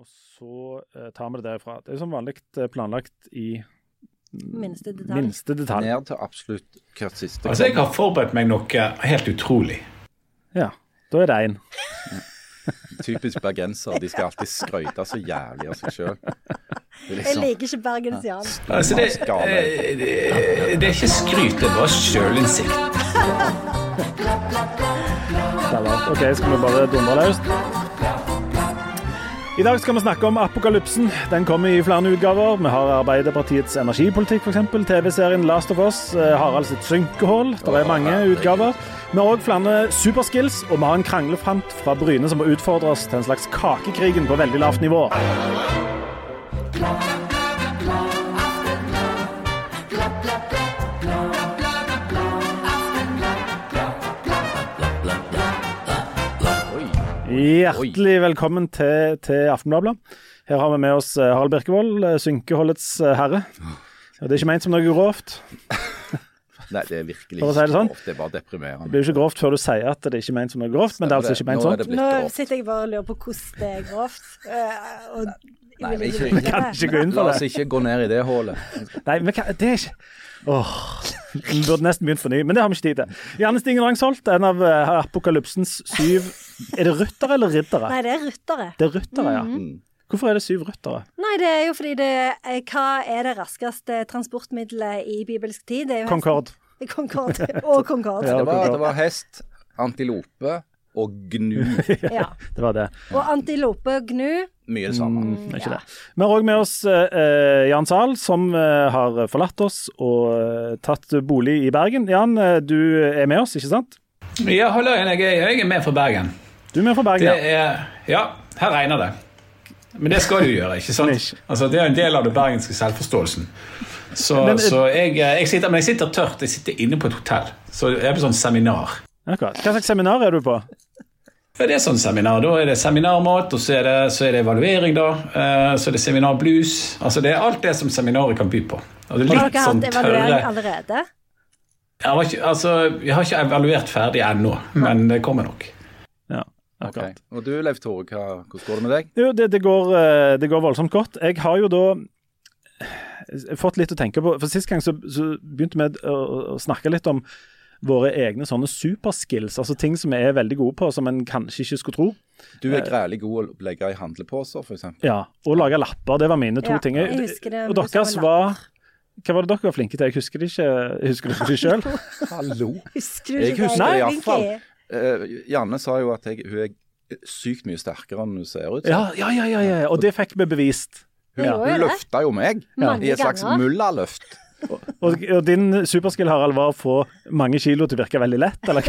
Og så eh, tar vi det derifra. Det er som vanlig eh, planlagt i Minste detalj. minste detalj. Ned til absolutt hvert siste. Altså, jeg har forberedt meg noe helt utrolig. Ja, da er det én. Typisk bergenser. De skal alltid skryte så jævlig av seg sjøl. Jeg liker ikke bergensian. Altså, det, det, det er ikke skryt, det er bare sjølinnsikt. OK, skal vi bare dundre løs? I dag skal vi snakke om apokalypsen. Den kommer i flere utgaver. Vi har Arbeiderpartiets energipolitikk, f.eks. TV-serien Last of Us. eh, Harald sitt synkehull. Det er mange utgaver. Vi har òg flere superskills, og vi har en kranglefant fra Bryne som må utfordre oss til en slags kakekrigen på veldig lavt nivå. Hjertelig velkommen til, til Aftenbladet. Her har vi med oss eh, Harald Birkevold, eh, synkeholdets eh, herre. Og det er ikke ment som noe grovt. Nei, det er virkelig ikke si det sånn. grovt. Det er bare deprimerende. Det blir jo ikke grovt før du sier at det er ikke ment som noe grovt, men det er altså ikke ment sånn. det Nå sitter jeg bare og lurer på hvordan det er grovt. eh, og Nei, vi, ikke vi Kan det. ikke gå inn La oss ikke gå ned i det hullet. Nei, men kan, det er ikke Åh, Vi burde nesten begynt for ny, men det har vi ikke tid til. Janne Stingen Rangsholt, en av apokalypsens syv Er det ryttere eller riddere? Nei, det er ryttere. Det er ryttere, ja. Mm. Hvorfor er det syv ryttere? Nei, det er jo fordi det eh, Hva er det raskeste transportmiddelet i bibelsk tid? Det er jo hesten. Concorde. Concorde. Og Concorde. Ja. Det var, det var hest, antilope og gnu. Ja. Det var det. Og antilope og gnu. Mye det samme. Mm, ikke ja. det. Vi har òg med oss uh, Jan Zahl, som uh, har forlatt oss og uh, tatt bolig i Bergen. Jan, du er med oss, ikke sant? Ja, hallo, jeg jeg er med fra Bergen. Du er med fra Bergen, er Ja, her regner det. Men det skal du gjøre, ikke sant? Altså, det er en del av den bergenske selvforståelsen. Så, Men- så jeg, jeg sitter, men jeg sitter tørt. Jeg sitter inne på et hotell. Så jeg er på sånn seminar. Akkurat. Hva slags seminar er du på? Ja, det er sånn seminar. Da er det seminarmat, og så er det, så er det evaluering, da. Eh, Så er det seminarblues. Altså det er alt det som seminaret kan by på. Og det er Har dere sånn hatt evaluering tørre allerede? Jeg har ikke, altså, jeg har ikke evaluert ferdig ennå, men det kommer nok. Ja, Ok. Og du Leif Tore, hva, hvordan går det med deg? Jo, det, det, går, eh, det går voldsomt godt. Jeg har jo da eh, fått litt å tenke på. For Sist gang så, så begynte vi å, å snakke litt om våre egne sånne superskills. Altså ting som vi er veldig gode på, som en kanskje ikke skulle tro. Du er grælig god å legge i handleposer, f.eks. Ja, Og lage lapper. Det var mine to Ja, ting. jeg husker det, og deres var Hva var det dere var flinke til? Jeg husker det ikke. Husker dere det sjøl? Hallo! Husker du Jeg husker det? i Eh, Janne sa jo at jeg, hun er sykt mye sterkere enn hun ser ut. Ja, ja, ja, ja, ja. Og det fikk vi bevist. Hun, ja. hun løfta jo meg i et slags mullaløft. Og, og din superskill, Harald, var å få mange kilo til å virke veldig lett, eller?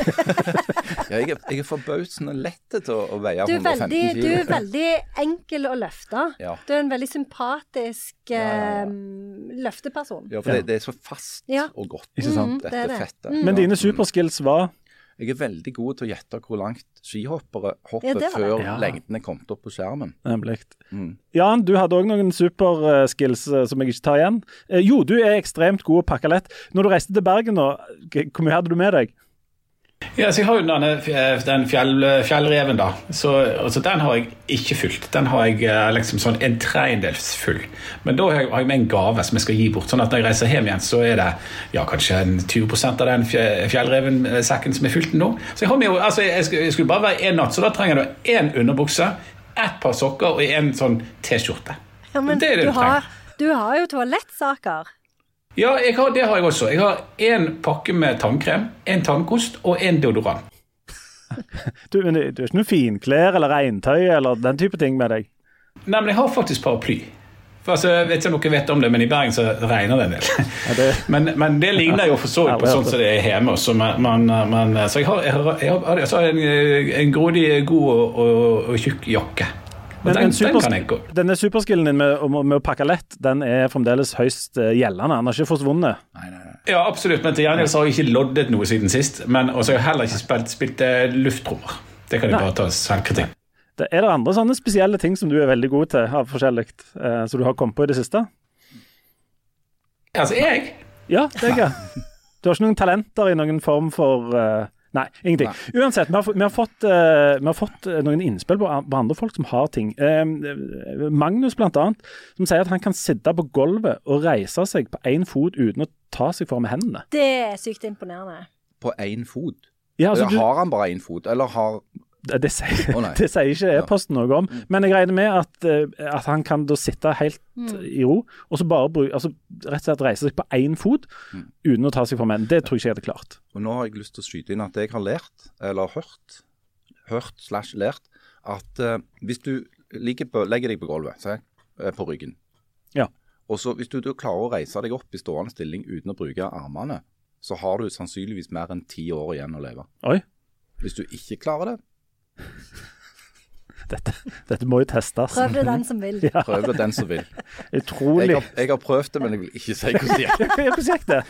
Ja, jeg, er, jeg er forbausende lett til å, å veie Du er, 115 veldig, du er veldig enkel å løfte. Ja. Du er en veldig sympatisk ja, ja. eh, løfteperson. Ja, for det, det er så fast Ja. og godt, Ikke sant? Mm, dette er det. fettet. Mm. Men dine superskills var Jeg er veldig god til å gjette hvor langt skihoppere hopper ja, før Ja. lengden er kommet opp på skjermen. Nemlig. Mm. Jan, du hadde òg noen superskills eh, som jeg ikke tar igjen. Eh, jo, du er ekstremt god å pakke lett. Når du reiste til Bergen nå, hvor mye hadde du med deg? Ja, så Jeg har jo denne, den fjell, fjellreven, da. Så, altså, den har jeg ikke fylt. Den har jeg eh, liksom sånn en tredjedels full. Men da har jeg, har jeg med en gave som jeg skal gi bort. Sånn at når jeg reiser hjem igjen, så er det ja, kanskje en 20 av den fjellrevensekken som er fylt nå. Så jeg har med jo, altså, jeg jeg skulle bare være én natt, så da trenger jeg én underbukse, ett par sokker og en sånn T-skjorte. Ja, men Det det du, du har, du har jo toalettsaker. Ja, har, det har jeg også. Jeg har én pakke med tannkrem, en tannkost og en deodorant. Du, men du du har ikke noe finklær eller regntøy eller den type ting med deg? Nei, men jeg har faktisk paraply. For altså, jeg vet ikke om dere vet om det, men i Bergen så regner det en del. Ja, det, Men, men det ligner jo for så vidt på sånn som det er hjemme. Så, man, man, man, så jeg har, jeg har, jeg har altså en, en grådig, god og, og, og tjukk jakke. Den, en den supers- kan denne superskillen din med, med å pakke lett, den er fremdeles høyst eh, gjeldende. Den har ikke forsvunnet. Ja, absolutt. Men til gjengjeld så har jeg ikke loddet noe siden sist. Men også har jeg heller ikke spilt, spilt eh, lufttrommer. Det kan jeg bare ta selvkritikk. Det, er det andre sånne spesielle ting som du er veldig god til, av forskjellig, eh, som du har kommet på i det siste? Altså, jeg Ja, det er jeg. Du har ikke noen talenter i noen form for eh, Nei, ingenting. Uansett, vi har, fått- vi har, fått, uh, vi har fått eh, noen innspill på, på andre folk som har ting. Uh, Magnus blant annet, som sier at han kan sitte på gulvet og reise seg på én fot uten å ta seg for med hendene. Det er sykt imponerende. På én fot. Ja, altså, du, har han bare én fot, eller har det, sier, oh, det sier ikke e-posten noe om, men jeg regner med at, eh, at han kan da sitte helt i ro, og så bare bruke, altså, rett og slett reise seg på én fot uten å ta seg for med. Det tror jeg ikke jeg hadde klart. Og nå har jeg lyst til å skyte inn at jeg har lært, eller hørt, hørt slash lært, at uh, hvis du på, legger deg på gulvet, se, eh, på ryggen, Ja. og så hvis du du klarer å reise deg opp i stående stilling uten å bruke armene, så har du sannsynligvis mer enn ti år igjen å leve. Oi, Hvis du ikke klarer det, dette, dette må jo testes. Prøv det den som vil. Ja, prøv det den som vil. utrolig. Jeg har, jeg har prøvd det, men jeg vil ikke si hvordan det gikk. Hvordan gikk det?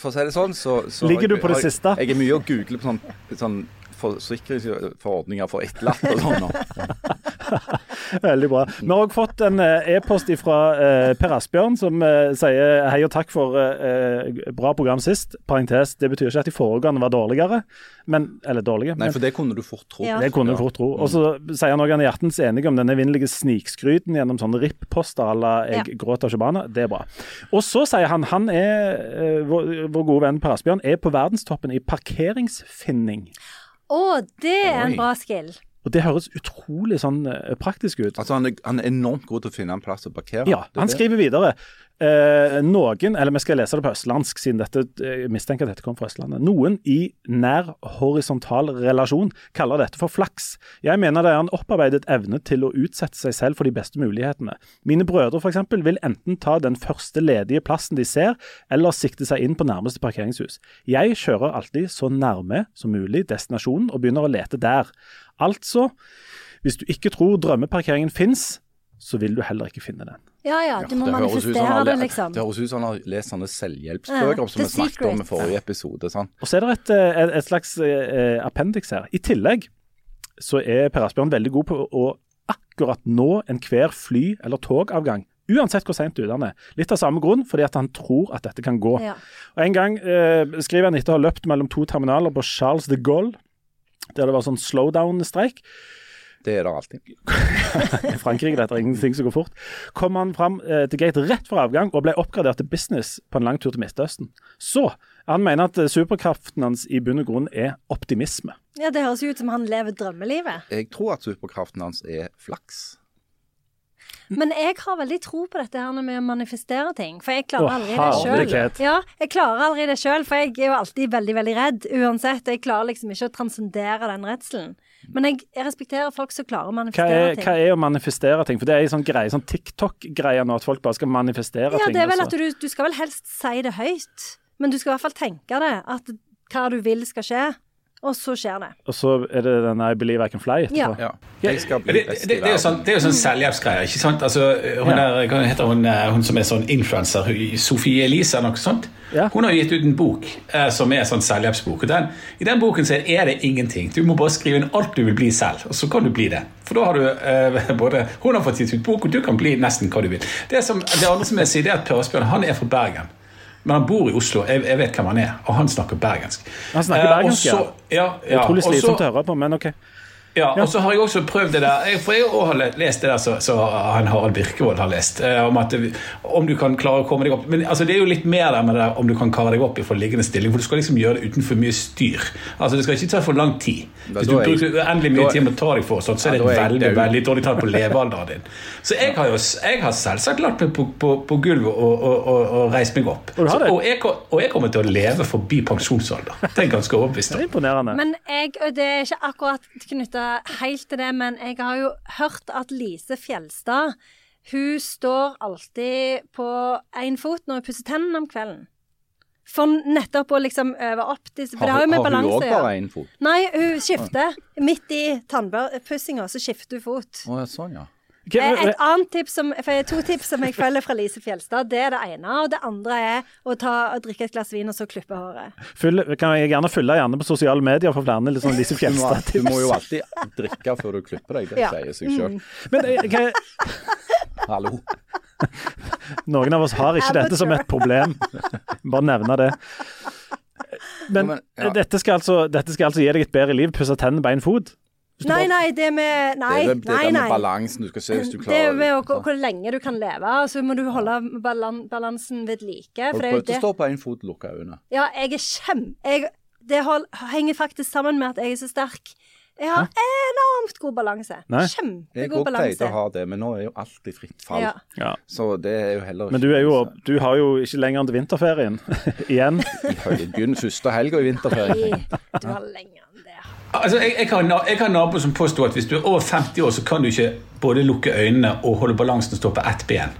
For å si det sånn, så, så Ligger du på det jeg- siste? Jeg er mye å google på sånn, sånn forsikringsforordninger for etterlatte og sånn. Veldig bra. Vi har òg fått en eh, e-post fra eh, Per Asbjørn som eh, sier hei og takk for eh, bra program sist. Parentes, det betyr ikke at de foregående var dårligere, men, eller dårlige. Nei, men for det kunne du fort tro. Ja. det kunne du fort tro. Og så sier han òg han er hjertens enig om denne evinnelige snikskryten gjennom sånne RIP-poster à la 'jeg Ja. gråter ikke barna'. Det er bra. Og så sier han han er, eh, vår, vår gode venn Per Asbjørn, er på verdenstoppen i parkeringsfinning. Å, det er en Oi. bra skill. Og det høres utrolig sånn eh, praktisk ut. Altså, han er, han er enormt god til å finne en plass å parkere. Ja, han skriver videre. Eh, noen, eller vi skal lese det på østlandsk, siden dette, eh, jeg mistenker at dette kommer fra Østlandet. Noen i nær horisontal relasjon kaller dette for flaks. Jeg mener det er en opparbeidet evne til å utsette seg selv for de beste mulighetene. Mine brødre f.eks. vil enten ta den første ledige plassen de ser, eller sikte seg inn på nærmeste parkeringshus. Jeg kjører alltid så nærme som mulig destinasjonen og begynner å lete der. Altså, hvis du ikke tror drømmeparkeringen fins, så vil du heller ikke finne den. Ja ja, du må Det manifestere har det, liksom. Det høres ut som han har lest sånne selvhjelpsbøker Ja, som vi snakket om i forrige episode. Sånn. Og så er det et, eh, et, et slags eh, appendix her. I tillegg så er Per Asbjørn veldig god på å akkurat nå enhver fly- eller togavgang. Uansett hvor seint ute han er. Litt av samme grunn, fordi at han tror at dette kan gå. Ja. Og En gang eh, skriver han etter å ha løpt mellom to terminaler på Charles de Gaulle, der det var sånn slowdown-streik. Det er det alltid. I Frankrike dette er ingenting som går fort. Kom han fram eh, til gate rett for avgang og ble oppgradert til business på en lang tur til Midtøsten. Så han mener at superkraften hans i bunn og grunn er optimisme. ja, det høres jo ut som han lever drømmelivet. Jeg tror at superkraften hans er flaks. Men jeg har veldig tro på dette her med å manifestere ting. For jeg klarer aldri det sjøl. Ja, jeg klarer aldri det sjøl, for jeg er jo alltid veldig, veldig redd uansett. Jeg klarer liksom ikke å transcendere den redselen. Men jeg, jeg respekterer folk som klarer å Hva manifestere er, ting. hva er å manifestere ting? For det er en sånn greie, sånn TikTok-greie nå, at folk bare skal manifestere Ja, ting. det er vel at du, du skal vel helst si det høyt. Men du skal i hvert fall tenke det. At hva du vil skal skje. Og så skjer det. Og så er det den I believe I can fly etterpå. Ja. Ja. Jeg skal bli Det, det, det, det, er jo sånn, det er jo sånn selvhjelpsgreier, ikke sant? Altså, hun, Ja. er, hva heter hun, eh, hun som er sånn influenser, Sofie Elise eller noe sånt? Ja. Hun har gitt ut en bok eh, som er sånn selvhjelpsbok. Den, I den boken så er det ingenting. Du må bare skrive inn alt du vil bli selv, og så kan du bli det. For da har du eh, både Hun har fått gitt ut bok, og du kan bli nesten hva du vil. Det, som, det andre som jeg sier, det er at Per Asbjørn han er fra Bergen. Men han bor i Oslo. Jeg, jeg vet hvem han er, og han snakker bergensk. Han snakker Eh, bergensk, ja. så- ja. ja. Utrolig slitsomt å høre på, men OK. Ja, og så har jeg også prøvd det der For jeg har le- lest det der som så han Harald Birkevold har lest, eh, om at det, om du kan klare å komme deg opp Men altså, det er jo litt mer der med det der om du kan kare deg opp i forliggende stilling, for du skal liksom gjøre det uten for mye styr. Altså, Det skal ikke ta for lang tid. Hvis du er bruker uendelig mye tid på å ta deg for, sånt, så er det er veldig veldig dårlig tall på levealderen din. Så jeg har jo jeg har selvsagt lagt meg på, på, på gulvet og, og, og, og reist meg opp. Så, og, jeg, og jeg kommer til å leve forbi pensjonsalder. Det er ganske overbevist om. er. Men jeg, det er ikke akkurat knytta helt til det, men jeg har jo hørt at Lise Fjelstad hun står alltid på én fot når hun pusser tennene om kvelden. For nettopp å liksom øve opp disse For det har jo med har hun balanse òg bare én fot? Nei, hun skifter. Midt i tannpussinga så skifter hun fot. Å, sånn, ja. Eh, men- Et annet tips som, for to tips som jeg følger fra Lise Fjelstad. Det er det ene. Og det andre er å ta, drikke et glass vin og så klippe håret. Fyll, kan jeg gjerne følge gjerne på sosiale medier for flere sånn Lise Du må, du må jo alltid drikke før du klipper deg. Det Ja. sier seg sjøl. Men eh, Hallo. noen av oss har ikke dette som et problem. Bare nevne det. men, men, ja. dette, skal altså, dette skal altså gi deg et bedre liv, pusse tennene bein, fot? Nei, nei, det med Nei, det det, det nei, med balansen du skal se hvis du Det klarer er med å- hvor, hvor lenge du kan leve, så må du holde balan balansen ved like. Og For du det er å stå på én fot lukka øyne? Ja, jeg er kjem... Jeg, det hold, henger faktisk sammen med at jeg er så sterk. Jeg har enormt god balanse. Nei. Jeg balanse. òg pleide å ha det, men nå er jo alt i fritt fall. Ja. Ja. Så det er jo heller ikke Men du, er jo, du har jo ikke lenger enn til vinterferien igjen. Begynn første helga i vinterferien. Nei, Du har lenger det. Altså, jeg, jeg, har, jeg har naboer som påstår at hvis du er over 50 år, så kan du ikke både lukke øynene og holde balansen og stå på ett ben.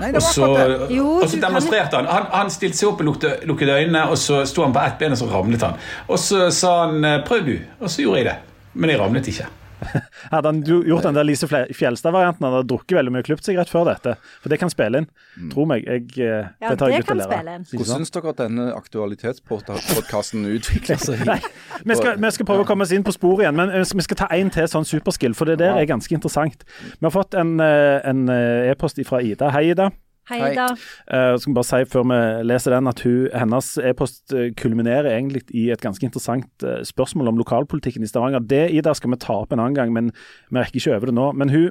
Nei, Og så. Jo, og så demonstrerte han. han. Han stilte seg opp og lukte, lukket øynene, og så sto han på ett ben, og så ramlet han. Og så sa han eh, 'prøv du', og så gjorde jeg det. Men jeg ramlet ikke. Hadde han gjort den der Lise Fjelstad-varianten, han hadde drukket veldig mye klippsigarett før dette. For det kan spille inn. Tro meg. Jeg, eh, Ja, det tar jeg ut å kan lære. Hvordan syns dere at denne aktualitetspodkasten utvikler seg? Nei, vi skal, vi skal prøve å komme oss inn på sporet igjen, men eh, vi skal ta en til sånn superskill, for det der er ganske interessant. Vi har fått en eh, en, e-post fra Ida. Hei, Ida. Hei, Hei. Jeg Uh, skal bare si før vi leser den at hun, hennes e-post eh, kulminerer egentlig i et ganske interessant uh, spørsmål om lokalpolitikken i Stavanger. Det Ida skal vi ta opp en annen gang, men vi rekker ikke over det nå. Men hun,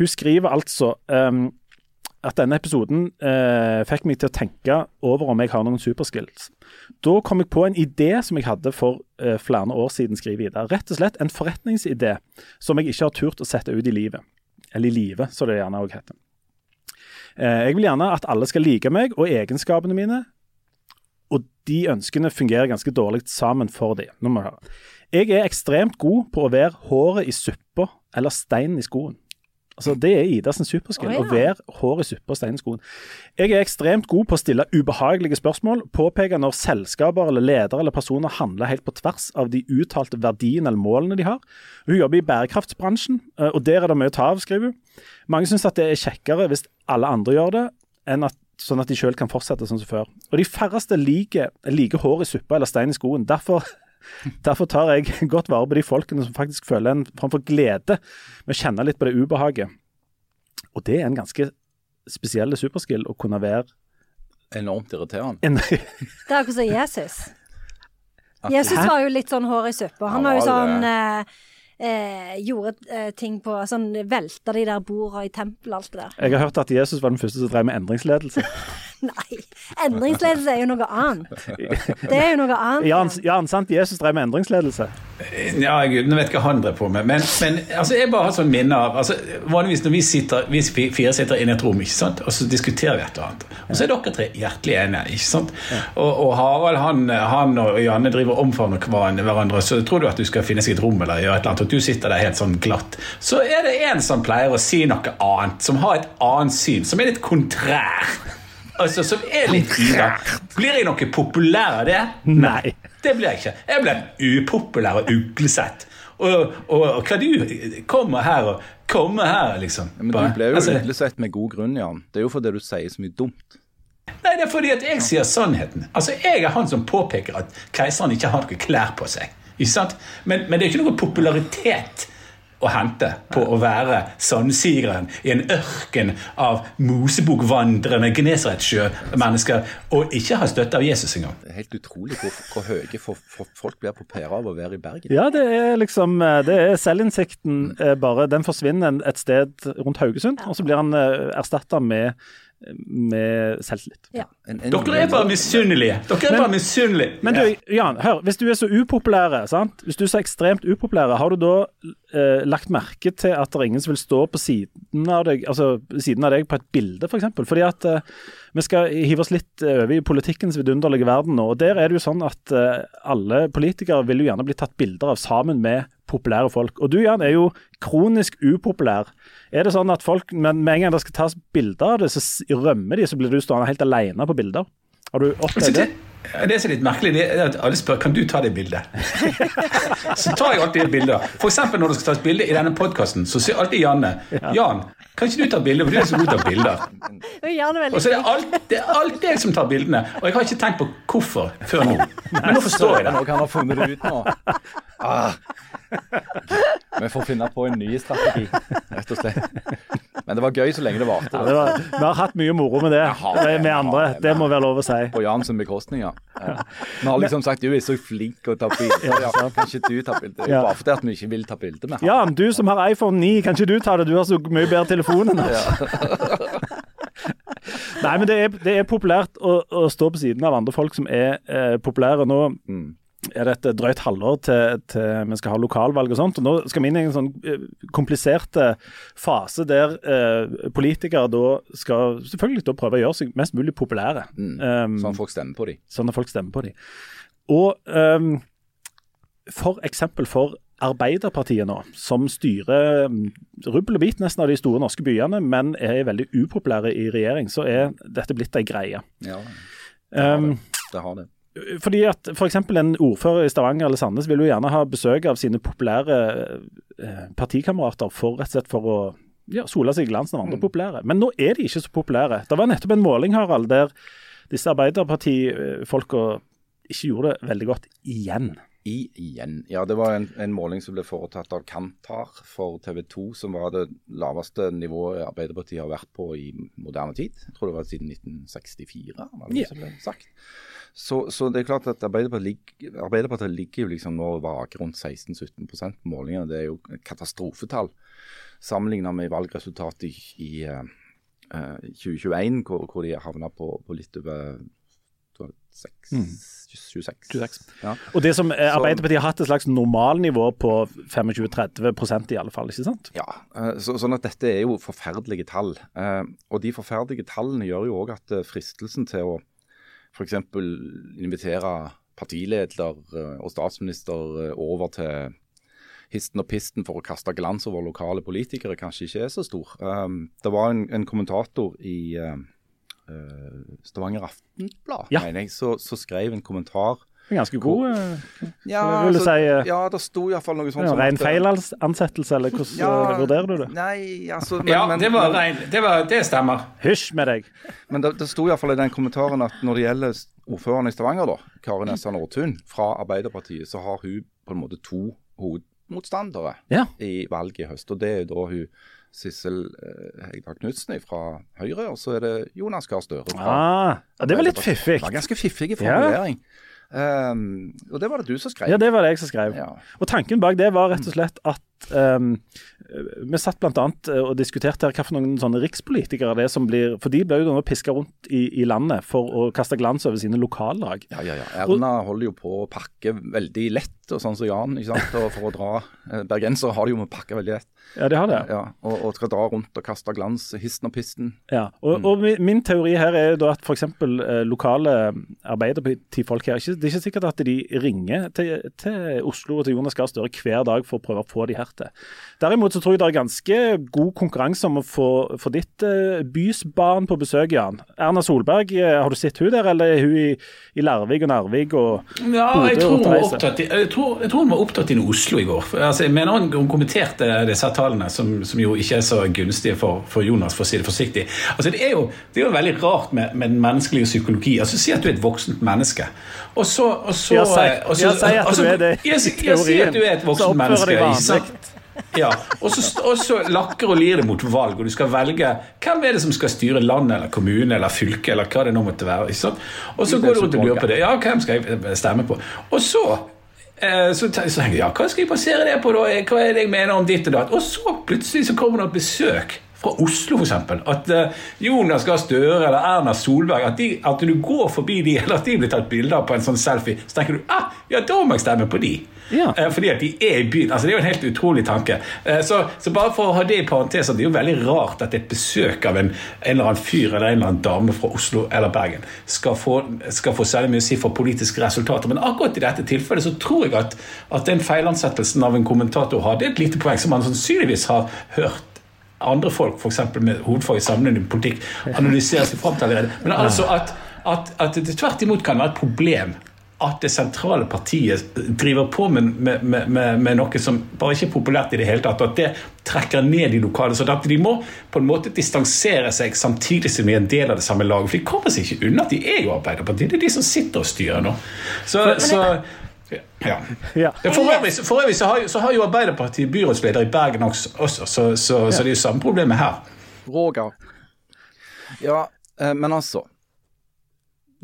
hun skriver altså um, at denne episoden eh, fikk meg til å tenke over om jeg har noen superskills. Da kom jeg på en idé som jeg hadde for eh, flere år siden, skriver Ida. Rett og slett en forretningsidé som jeg ikke har turt å sette ut i livet. Eller i livet, som det gjerne òg heter. Eh, Jeg vil gjerne at alle skal like meg og egenskapene mine, og de ønskene fungerer ganske dårlig sammen for dem. Nå må jeg høre. Jeg er ekstremt god på å være håret i suppa eller steinen i skoen. Altså, Det er Idas superskill. Å, ja. Å være hår i suppa og stein i skoen. Jeg er ekstremt god på å stille ubehagelige spørsmål, påpeke når selskaper eller ledere eller personer handler helt på tvers av de uttalte verdiene eller målene de har. Hun jobber i bærekraftsbransjen, eh, og der er det mye å ta av, skriver hun. Mange syns at det er kjekkere hvis alle andre gjør det, at, sånn at de sjøl kan fortsette sånn som før. Og de færreste liker, liker hår i suppa eller stein i skoen. Derfor Derfor tar jeg godt vare på de folkene som faktisk føler en form for glede med å kjenne litt på det ubehaget. Og det er en ganske spesiell superskill å kunne være Enormt irriterende. en Det er akkurat som Jesus. Jesus var jo litt sånn hår i suppa. Han Han var jo sånn eh, eh, Gjorde eh, ting på Sånn velta de der borda i tempelet og alt det der. Jeg har hørt at Jesus var den første som drev med endringsledelse. Nei. Endringsledelse er jo noe annet. Det er jo noe annet. Jan, Jan sant, Jesus drev med endringsledelse. Ja, gud, nå vet ikke hva han drev på med. Men, men altså, jeg bare har sånn minne av altså, Vanligvis når vi, sitter, vi fire sitter inne i et rom, ikke sant? og så diskuterer vi et eller annet. Og så er dere tre hjertelig enige. ikke sant? Og, og Harald han, han og Janne driver og omfavner hver- hverandre. Så tror du at du skal finne seg et rom eller gjøre et eller annet, og du sitter der helt sånn glatt. Så er det en som pleier å si noe annet, som har et annet syn, som er litt kontrær. Altså, som er litt Ida. Blir jeg noe populær av det? Nei. Det blir jeg ikke. Jeg blir upopulær og uglesett. Og, og, og hva du kommer her og kommer her, liksom. Men Bare- du ble jo altså, uglesett med god grunn, Jan. Det er jo fordi du sier så mye dumt. Nei, det er fordi at jeg sier sannheten. Altså, Jeg er han som påpeker at keiseren ikke har noe klær på seg. Ikke sant? Men, men det er ikke noe popularitet å hente på å være sandsigeren i en ørken av Mosebokvandrende Genesaretsjø-mennesker og ikke ha støtte av Jesus engang. Det er helt utrolig hvor, hvor høye for, for folk blir på pæra av å være i Bergen. Ja, det er liksom eh, Det er selvinnsikten eh, bare Den forsvinner et sted rundt Haugesund, og så blir han erstatta med, med selvtillit. Ja. Dere er bare misunnelige. Dere er Men- bare misunnelige. Men du, Jan, hør. Hvis du er så upopulære, sant? Hvis du er så ekstremt upopulære, har du da eh, lagt merke til at det er ingen som vil stå på siden av deg, altså siden av deg på et bilde, f.eks.? For? Fordi at eh, vi skal hive oss litt over i politikkens vidunderlige verden nå. og Der er det jo sånn at eh, alle politikere vil jo gjerne bli tatt bilder av sammen med populære folk. Og du, Jan, er jo kronisk upopulær. Er det sånn at folk, men med en gang det skal tas bilder av det, så rømmer de, så blir du stående helt alene på bilder? Har du Altså, opplevd det, det? som er litt merkelig, det er at alle spør kan du ta det bildet. så tar jeg alltid et bilde. F.eks. når det skal tas bilde i denne podkasten, så sier alltid Janne Jan, kan ikke du ta bilde, for du er så god til å ta bilder. Og gjerne veldig Og så er det, alt, det er alltid jeg som tar bildene, og jeg har ikke tenkt på hvorfor før nå. Men nå forstår jeg det. Nå kan han har funnet det ut nå. Ah. Vi får finne på en ny strategi, rett og slett. Men det var gøy så lenge det varte. Ja, vi har hatt mye moro med det, har det, med vi har andre. det, må være lov å si. På Jans bekostning, ja. Vi har liksom sagt du er så flink til å ta bilder. Ja, kan ikke du ta bilde? Ja. Bare fordi at vi ikke vil ta bilde med han. Jan, du som har iPhone 9, kan ikke du ta det? Du har så mye bedre telefon enn oss. Nei, men det er, det er populært å, å stå på siden av andre folk som er eh, populære. Nå Mm. Er det et drøyt halvår til, til vi skal ha lokalvalg og sånt. og Nå skal vi inn i en sånn eh, komplisert fase der eh, politikere da skal selvfølgelig da prøve å gjøre seg mest mulig populære. Mm. Um, Sånn folk stemmer på dem. sånn at folk stemmer på dem. Og um, for eksempel for Arbeiderpartiet nå, som styrer um, rubbel og bit nesten av de store norske byene, men er veldig upopulære i regjering, så er dette blitt ei greie. Ja, Um, det har det. Fordi at f.eks. en ordfører i Stavanger eller Sandnes vil jo gjerne ha besøk av sine populære eh, partikamerater for rett og slett for å ja, sole seg i glansen av andre populære. Men nå er de ikke så populære. Det var nettopp en måling, Harald, der disse Arbeiderparti-folka ikke gjorde det veldig godt igjen. I igjen. Ja, det var en, en måling som ble foretatt av Kantar for TV 2, som var det laveste nivået Arbeiderpartiet har vært på i moderne tid. Jeg tror det var siden 1964, var det yeah. som ble sagt. Så, så det er klart at Arbeiderpartiet, Arbeiderpartiet ligger jo liksom nå og vaker rundt 16-17 på målingene. Det er jo et katastrofetall sammenlignet med valgresultatet i, i eh, eh, 2021, hvor, hvor de havna på, på litt over tror jeg, seks- Mm. 26. 26. Ja. Og det som eh, Arbeiderpartiet har hatt et slags normalnivå på 25-30% i alle fall, ikke sant? Ja, eh, så, sånn at dette er jo forferdelige tall. Eh, og de forferdelige tallene gjør jo òg at eh, fristelsen til å f.eks. invitere partileder eh, og statsminister eh, over til histen og pisten for å kaste glans over lokale politikere, kanskje ikke er så stor. Eh, det var en, en kommentator i eh, Stavanger Aftenblad, Ja. mener jeg, så, så skrev en kommentar En Ganske god eh, Ja, vil du altså, si, eh, ja det sto iallfall noe sånt ja, som Ren eh, feilansettelse, eller hvordan Ja, eh, vurderer du det? Nei, altså men, Ja, men- det var rein, det, var, det stemmer. Hysj med deg. Men det, det sto iallfall i den kommentaren at når det gjelder ordføreren i Stavanger, da, Kari Nessa Nordtun fra Arbeiderpartiet, så har hun på en måte to hovedmotstandere Ja. i valget i høst. Og det er jo da hun Sissel eh, Hegdal Knutsen fra Høyre, og så er det Jonas Gahr Støre fra Ah, ja, det var litt fiffig. Det var ganske fiffig Ja. Um, og det var det du som skrev. Ja, det var det jeg som skrev. Ja. Og tanken bak det var rett og slett at um, vi satt bl.a. og diskuterte her hva for noen sånne rikspolitikere det er som blir For de ble jo nå piska rundt i, i landet for å kaste glans over sine lokallag. Ja, ja, ja. Erna holder jo på å pakke veldig lett, og sånn som Jan. ikke sant? Og for å dra eh, Bergensere har det jo med å pakke veldig lett. Ja, de har det. Ja, og, og skal dra rundt og kaste glans, histen og pisten. Ja, og, og min, min teori her er jo da at f.eks. Eh, lokale Arbeiderpartifolk her ikke, Det er ikke sikkert at de ringer til, til Oslo og til Jonas Gahr Støre hver dag for å prøve å få de her til. Derimot så tror jeg det er ganske god konkurranse om å få, få ditt eh, bys barn på besøk, Jan. Erna Solberg, eh, har du sett hun der, eller er hun i, i Larvik og Narvik og Ja, jeg Bodø tror, og i- jeg, tror, jeg tror hun var opptatt i Oslo i går. Altså, jeg mener hun, han kommenterte disse tallene, som, som jo ikke er så gunstige for, for Jonas, for å si det forsiktig. Altså, det, er jo, det er jo veldig rart med, med den menneskelige psykologi. Altså, Si at du er et voksent menneske. Og så, og så, Ja, si- si at altså, du er det i teorien. Så oppfører deg vanlig. Ja, og så, og så lakker og lir det mot valg, og du skal velge hvem er det som skal styre landet eller kommune eller fylke eller hva det nå måtte være. Og så går du rundt og lurer på det. Ja, hvem skal jeg stemme på? Og så eh, så te- så tenker jeg, ja, hva skal jeg basere det på, da? Hva er det jeg mener om ditt og datt? Og så plutselig så kommer det et besøk fra Oslo, f.eks. At eh, Jonas Gahr Støre eller Erna Solberg at, de, at du går forbi de, eller at de blir tatt bilde av på en sånn selfie, så tenker du ah, ja, da må jeg stemme på de. Ja. Eh, fordi at de er i byen. altså Det er jo en helt utrolig tanke. Eh, Så, så bare for å ha det i parentes, det er jo veldig rart at et besøk av en, en eller annen fyr eller en eller annen dame fra Oslo eller Bergen skal få, skal få særlig mye å si for politiske resultater. Men akkurat i dette tilfellet så tror jeg at, at den feilansettelsen av en kommentator har, det er et lite poeng som man sannsynligvis har hørt andre folk, f.eks. med hovedfag i sammenheng med politikk, analysere seg fram til allerede. Men altså at, at, at det tvert imot kan være et problem at det sentrale partiet driver på med, med, med, med, noe som bare ikke er populært i det hele tatt, og at det trekker ned de lokale. Så at de må på en måte distansere seg samtidig som de er en del av det samme laget. For de kommer seg ikke unna at de er jo Arbeiderpartiet. Det er de som sitter og styrer nå. Så, så ja. Ja. For øvrig, for øvrig så, har, så har jo Arbeiderpartiet byrådsleder i Bergen også, også så, så, så det er jo samme problemet her. Roger. Ja, eh, men altså.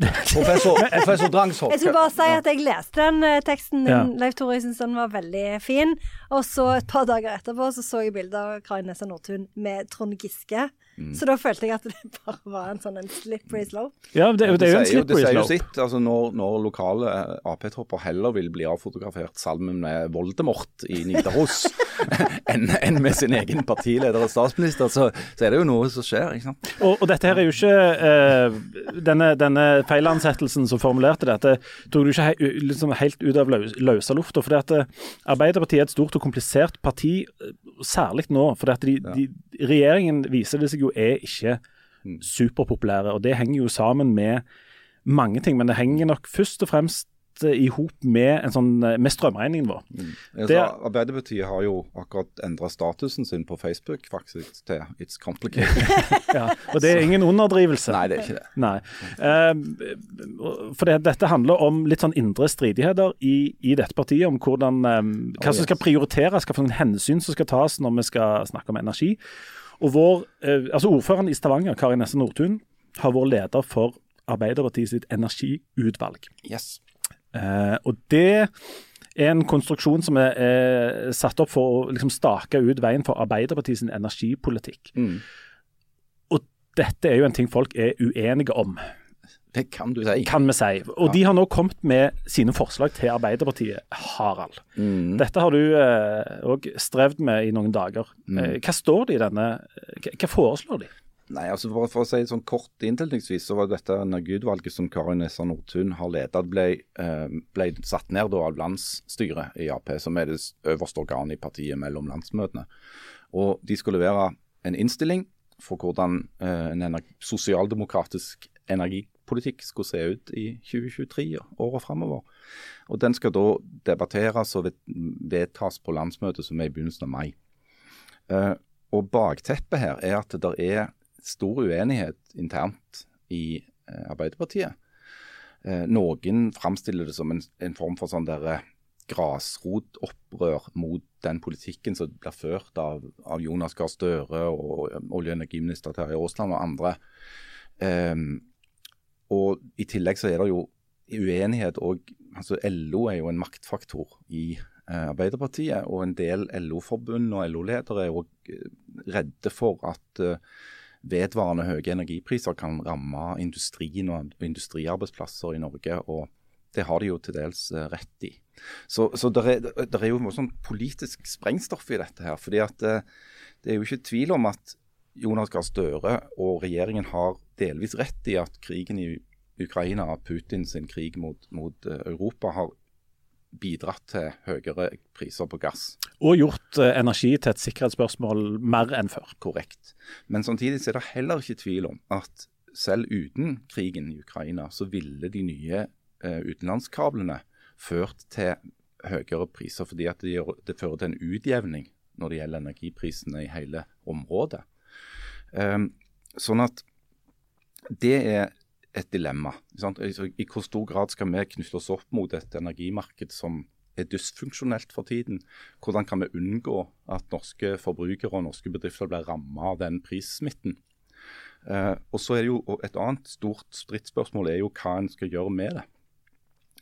Professor, professor Drangsholt. Jeg skulle bare si at jeg leste den eh, teksten din, Ja. Leif Tore. Jeg syns den var veldig fin. Og så et par dager etterpå så, så jeg bilde av Kari Nessa Nordtun med Trond Giske. Mm. Så da følte jeg at det bare var en sånn en slippery slope. Ja, det, det er jo en slippery slope. det sier jo sitt. Altså når, når lokale eh, Ap-tropper heller vil bli avfotografert sammen med Voldemort i Nidaros enn enn med sin egen partileder og statsminister, så, så er det jo noe som skjer. ikke sant? Og, og dette her er jo ikke uh, Denne, denne feilansettelsen som formulerte dette, tok du ikke he, liksom helt ut av løs, løse lufta. For at eh, Arbeiderpartiet er et stort og komplisert parti, særlig nå. at de, de, Regjeringen viser det seg jo er ikke superpopulære. og Det henger jo sammen med mange ting, men det henger nok først og fremst i hop med, sånn, eh, med strømregningen vår. Altså, Det- Arbeiderpartiet har jo akkurat endra statusen sin på Facebook faktisk til 'It's complicated'. Ja, og det er ingen underdrivelse. Nei, det er ikke det. Nei. Eh, for det, dette handler om litt sånn indre stridigheter i, i dette partiet, om hvordan, eh, hva som skal prioriteres, hva for noen hensyn som skal tas når vi skal snakke om energi. Og vår, eh, altså Ordføreren i Stavanger, Kari Nesse Nordtun, har vært leder for Arbeiderpartiet sitt energiutvalg. Yes. Eh, og det er en konstruksjon som er, er satt opp for å liksom stake ut veien for Arbeiderpartiets energipolitikk. Mm. Og dette er jo en ting folk er uenige om Det kan du si. kan vi si. Og de har nå kommet med sine forslag til Arbeiderpartiet, Harald. Mm. Dette har du òg strevd med i noen dager. Mm. hva står det i denne hva foreslår de? Nei, altså for, for å si sånn kort innledningsvis, så var dette energiutvalget som Kari Nessa Nordtun har ledet, ble, eh, ble satt ned da av landsstyret i Ap, som er det øverste organet i partiet mellom landsmøtene. Og De skulle levere en innstilling for hvordan eh, en energi, sosialdemokratisk energipolitikk skulle se ut i 2023 og året framover. Og Den skal da debatteres og vedtas på landsmøtet som er i begynnelsen av mai. Eh, og Bakteppet her er at det er stor uenighet internt i eh, Arbeiderpartiet. Eh, noen framstiller det som en, en form for sånn der, eh, grasrotopprør mot den politikken som blir ført av, av Jonas Gahr Støre og olje- og energiminister Terje Aasland og andre. Um, og I tillegg så er det jo uenighet og altså LO er jo en maktfaktor i uh, Arbeiderpartiet. Og en del LO-forbund og LO-ledere er òg redde for at eh, vedvarende høye energipriser kan ramme industrien og industriarbeidsplasser i Norge. og det har de jo til dels eh, rett i. Så, så det er, er jo noe sånn politisk sprengstoff i dette her. fordi at eh, Det er jo ikke tvil om at Jonas Gahr Støre og regjeringen har delvis rett i at krigen i Ukraina, Putin sin krig mot, mot eh, Europa, har bidratt til høyere priser på gass. Og gjort eh, energi til et sikkerhetsspørsmål mer enn før. Korrekt. Men samtidig er det heller ikke tvil om at selv uten krigen i Ukraina, så ville de nye eh, utenlandskablene ført til høyere priser, fordi at det, gjør, det fører til en utjevning når det gjelder energiprisene i hele området. Um, sånn at det er et dilemma. I hvor stor grad skal vi knytte oss opp mot et energimarked som er dysfunksjonelt for tiden? Hvordan kan vi unngå at norske forbrukere og norske bedrifter blir rammet av den prissmitten? Eh, og så er det jo Et annet stort stridsspørsmål er jo hva en skal gjøre med det.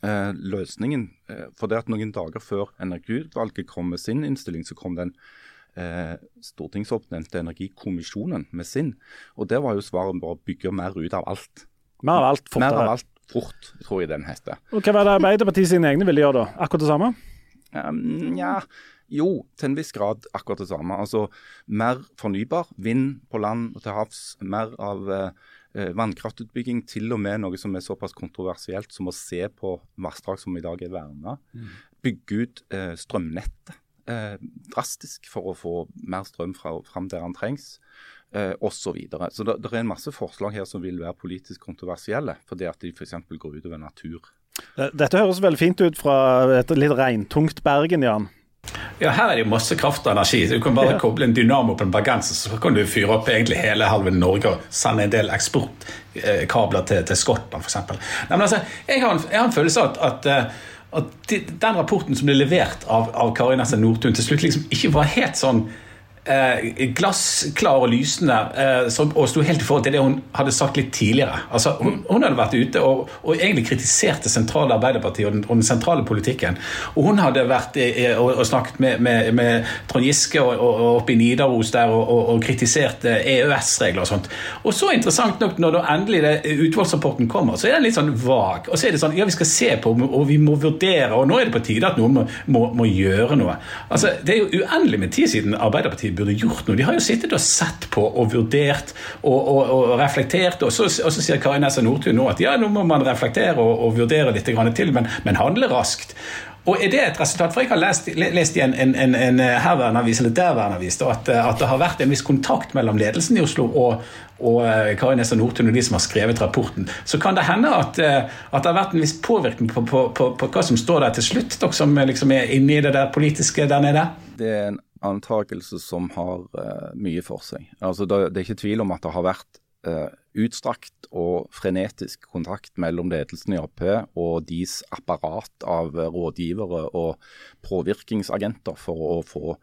Eh, løsningen, eh, for det at Noen dager før Energiutvalget kom med sin innstilling, så kom den eh, stortingsoppnevnte Energikommisjonen med sin. Og Der var jo svaret bare å bygge mer ut av alt. Mer av alt Mer av alt fort, tror jeg den heter. Og hva var det Arbeiderpartiet sine egne ville gjøre da? Akkurat det samme? Um, ja, jo, til en viss grad akkurat det samme. Altså mer fornybar. Vind på land og til havs. Mer av eh, eh, vannkraftutbygging. Til og med noe som er såpass kontroversielt som å se på vassdrag som i dag er verna. Bygge ut eh, strømnettet eh, drastisk for å få mer strøm fra, fram der den trengs. Eh, og så videre. Så det, det er en masse forslag her som vil være politisk kontroversielle, fordi at de f.eks. går utover natur. Eh, Dette høres veldig fint ut fra et litt regntungt Bergen, Jan. Ja, her er det jo masse kraft og energi. Du kan bare koble en dynamo på en bergenser, så kan du fyre opp egentlig hele halve Norge og sende en del eksportkabler til, til Skottland, f.eks. Altså, jeg har en, jeg har en følelse av at, at, eh, at de, den rapporten som ble levert av, av Kari Nessa Nordtun til slutt liksom ikke var helt sånn eh, glassklar og lysende eh, som, og sto helt i forhold til det hun hadde sagt litt tidligere. Altså, hun, hun hadde vært ute og, og egentlig kritisert det sentrale Arbeiderpartiet og den, og den sentrale politikken. Og hun hadde vært eh, og, og, snakket med, med, med Trond Giske og, oppe i Nidaros der og, kritisert EØS-regler og sånt. Og så interessant nok, når da endelig det, utvalgsrapporten kommer, så er den litt sånn vag. Og så er det sånn ja, vi skal se på og vi må vurdere, og nå er det på tide at noen må, må, må gjøre noe. Altså, Det er jo uendelig med tid siden Arbeiderpartiet burde gjort noe. De har jo sittet og sett på og vurdert og, og, og reflektert, og så, og så sier Kari Nessa Nordtun nå at ja, nå må man reflektere og, og vurdere litt til, men, men handle raskt. Og er det et resultat? For jeg har lest, lest i en, en, en, en herværende avis eller derværende avis at, at, det har vært en viss kontakt mellom ledelsen i Oslo og, og eh, Kari Nessa Nordtun og de som har skrevet rapporten. Så kan det hende at, eh, at det har vært en viss påvirkning på, på, på, på, hva som står der til slutt, dere som liksom er inne i det der politiske der nede? Det er en antakelse som har uh, mye for seg. Altså, det, det, er ikke tvil om at det har vært uh, utstrakt og frenetisk kontakt mellom ledelsen i Ap og deres apparat av rådgivere og påvirkningsagenter for å få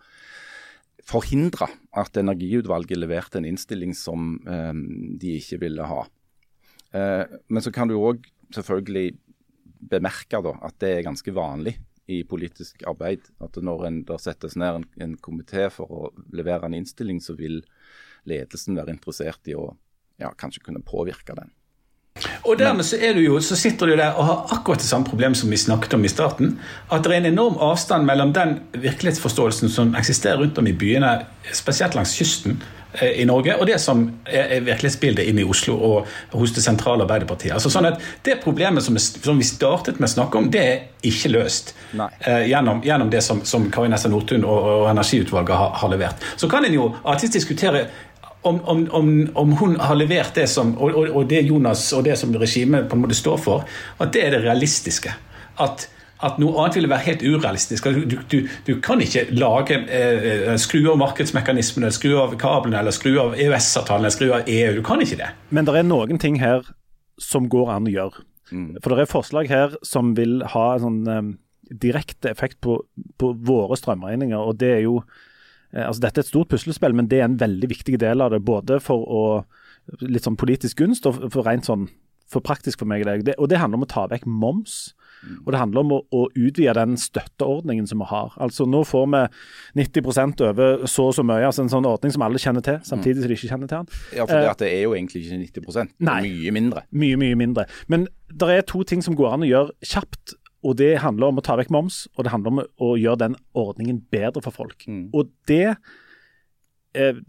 forhindre at Energiutvalget leverte en innstilling som uh, de ikke ville ha. men så kan du òg selvfølgelig bemerke da, at det er ganske vanlig i politisk arbeid. At når en der settes ned en, en komité for å levere en innstilling, så vil ledelsen være interessert i å ja, kanskje kunne påvirke den. Og dermed så, er du jo, så sitter du der og har akkurat det samme problem som vi snakket om i starten. At det er en enorm avstand mellom den virkelighetsforståelsen som eksisterer rundt om i byene, spesielt langs kysten, i Norge, og det som er virkelighetsbildet inne i Oslo og hos det sentrale Arbeiderpartiet. Altså sånn at Det problemet som, som, vi startet med å snakke om, det er ikke løst eh, gjennom, gjennom, det som, som Kari Nessa Nordtun og, og Energiutvalget har, har, levert. Så kan en jo artist diskutere om, om, om, om, hun har levert det som, og, og, og det Jonas og det som regimet på en måte står for, at det er det realistiske. At at noe annet ville være helt urealistisk. Altså, du, du, du kan ikke lage, eh, skru av markedsmekanismene, skru av kablene eller skru av EØS-avtalen skru av EU. Du kan ikke det. Men det er noen ting her som går an å gjøre. Mm. For det er forslag her som vil ha en sånn um, direkte effekt på, på, våre strømregninger. og det er jo eh, altså Dette er et stort puslespill, men det er en veldig viktig del av det. Både for å litt sånn politisk gunst og for rent sånn for praktisk for meg. Det. Og det handler om å ta vekk moms Mm. Og Det handler om å, å, utvide den støtteordningen som vi har. Altså Nå får vi 90% over så og så mye. altså En sånn ordning som alle kjenner til, samtidig som de ikke kjenner til den. Ja, for det, det er jo egentlig ikke 90 Nei, mye mindre. Mye, mye mindre. Men det er to ting som går an å gjøre kjapt. Og Det handler om å ta vekk moms, og det handler om å gjøre den ordningen bedre for folk. Mm. Og det eh,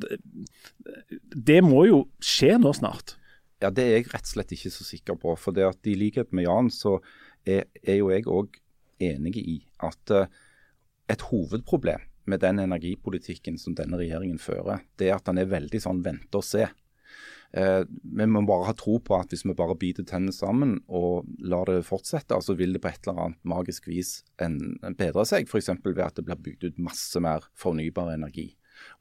Det må jo skje nå snart. Ja, Det er jeg rett og slett ikke så sikker på. For det at i likhet med Jan, så er, er jo jeg òg enig i at uh, et hovedproblem med den energipolitikken som denne regjeringen fører, det er at den er veldig sånn vente og se. Uh, vi må bare ha tro på at hvis vi bare biter tennene sammen og lar det fortsette, så vil det på et eller annet magisk vis en, en bedre seg. F.eks. ved at det blir bygd ut masse mer fornybar energi.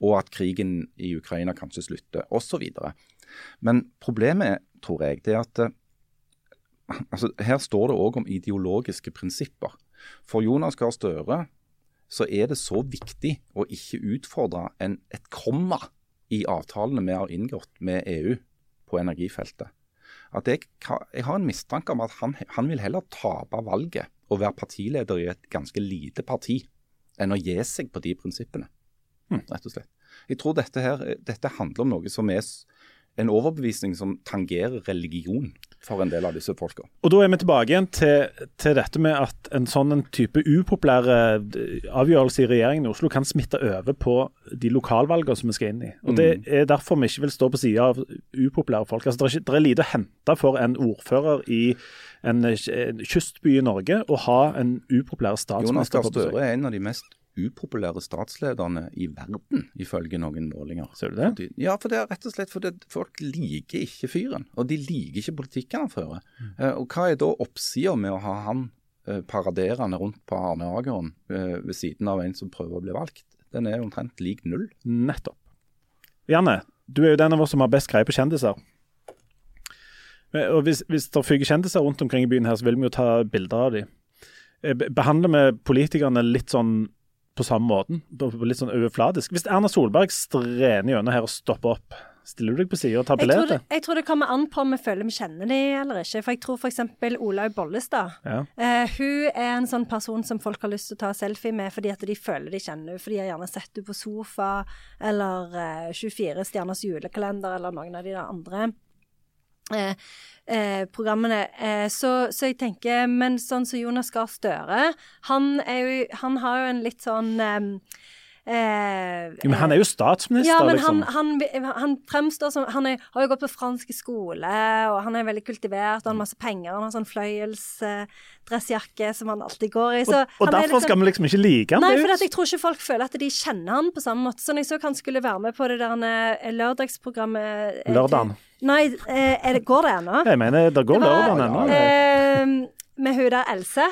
Og at krigen i Ukraina kanskje slutter, osv. Men problemet, tror jeg, det er at uh, altså, Her står det òg om ideologiske prinsipper. For Jonas Gahr Støre så er det så viktig å ikke utfordre en, et komma i avtalene vi har inngått med EU på energifeltet. At jeg, jeg har en mistanke om at han, han, vil heller tape valget og være partileder i et ganske lite parti, enn å gi seg på de prinsippene. Hm. rett og slett. Jeg tror dette, her, dette handler om noe som er en overbevisning som tangerer religion for en del av disse folka. Og Da er vi tilbake igjen til, til dette med at en sånn en type upopulære eh, avgjørelse i regjeringen i Oslo kan smitte over på de lokalvalgene som vi skal inn i. Og Det mm. er derfor vi ikke vil stå på sida av upopulære folk. Altså, det, er ikke, det er lite å hente for en ordfører i en, en kystby i Norge å ha en upopulær statsminister. Jonas Gahr Støre er en av de mest upopulære statslederne i verden, ifølge noen målinger. Ser du det? Ja, for det er rett og slett fordi folk liker ikke fyren. Og de liker ikke politikken han fører. Mm. Eh, og hva er da oppsida med å ha han eh, paraderende rundt på Arne-Ageren eh, ved siden av en som prøver å bli valgt? Den er omtrent lik null. Nettopp. Janne, du er jo den av oss som har best greie på kjendiser. Og hvis, hvis det fyker kjendiser rundt omkring i byen her, så vil vi jo ta bilder av dem. Behandler vi politikerne litt sånn på samme måten, litt sånn overfladisk. Hvis Erna Solberg strener gjennom her og stopper opp, stiller du deg på sida og tar det, billetter? jeg tror det kommer an på om vi føler vi kjenner de eller ikke. For jeg tror f.eks. Olaug Bollestad. Ja. Eh, hun er en sånn person som folk har lyst til å ta selfie med fordi at de føler de kjenner henne. For de har gjerne sett henne på sofa, eller eh, 24 stjerners julekalender, eller noen av de andre. Eh, eh, programmene. Eh, så, så jeg tenker Men sånn som Jonas Gahr Støre, han, jo, han har jo en litt sånn eh, eh, men han er jo statsminister, ja, men liksom. han, han, han fremstår som Han er, har jo gått på fransk skole, og han er veldig kultivert, og han har masse penger. Han har sånn fløyelsdressjakke som han alltid går i. Så og, og er derfor skal vi liksom ikke like han. Nei, for jeg tror ikke folk føler at de kjenner han på samme måte. Så når jeg så han skulle være med på det der eh, lørdagsprogrammet eh, Lørdagen. Nei, eh, er det, går det ennå? Jeg mener, det går Det ennå. Eh, med hun der Else.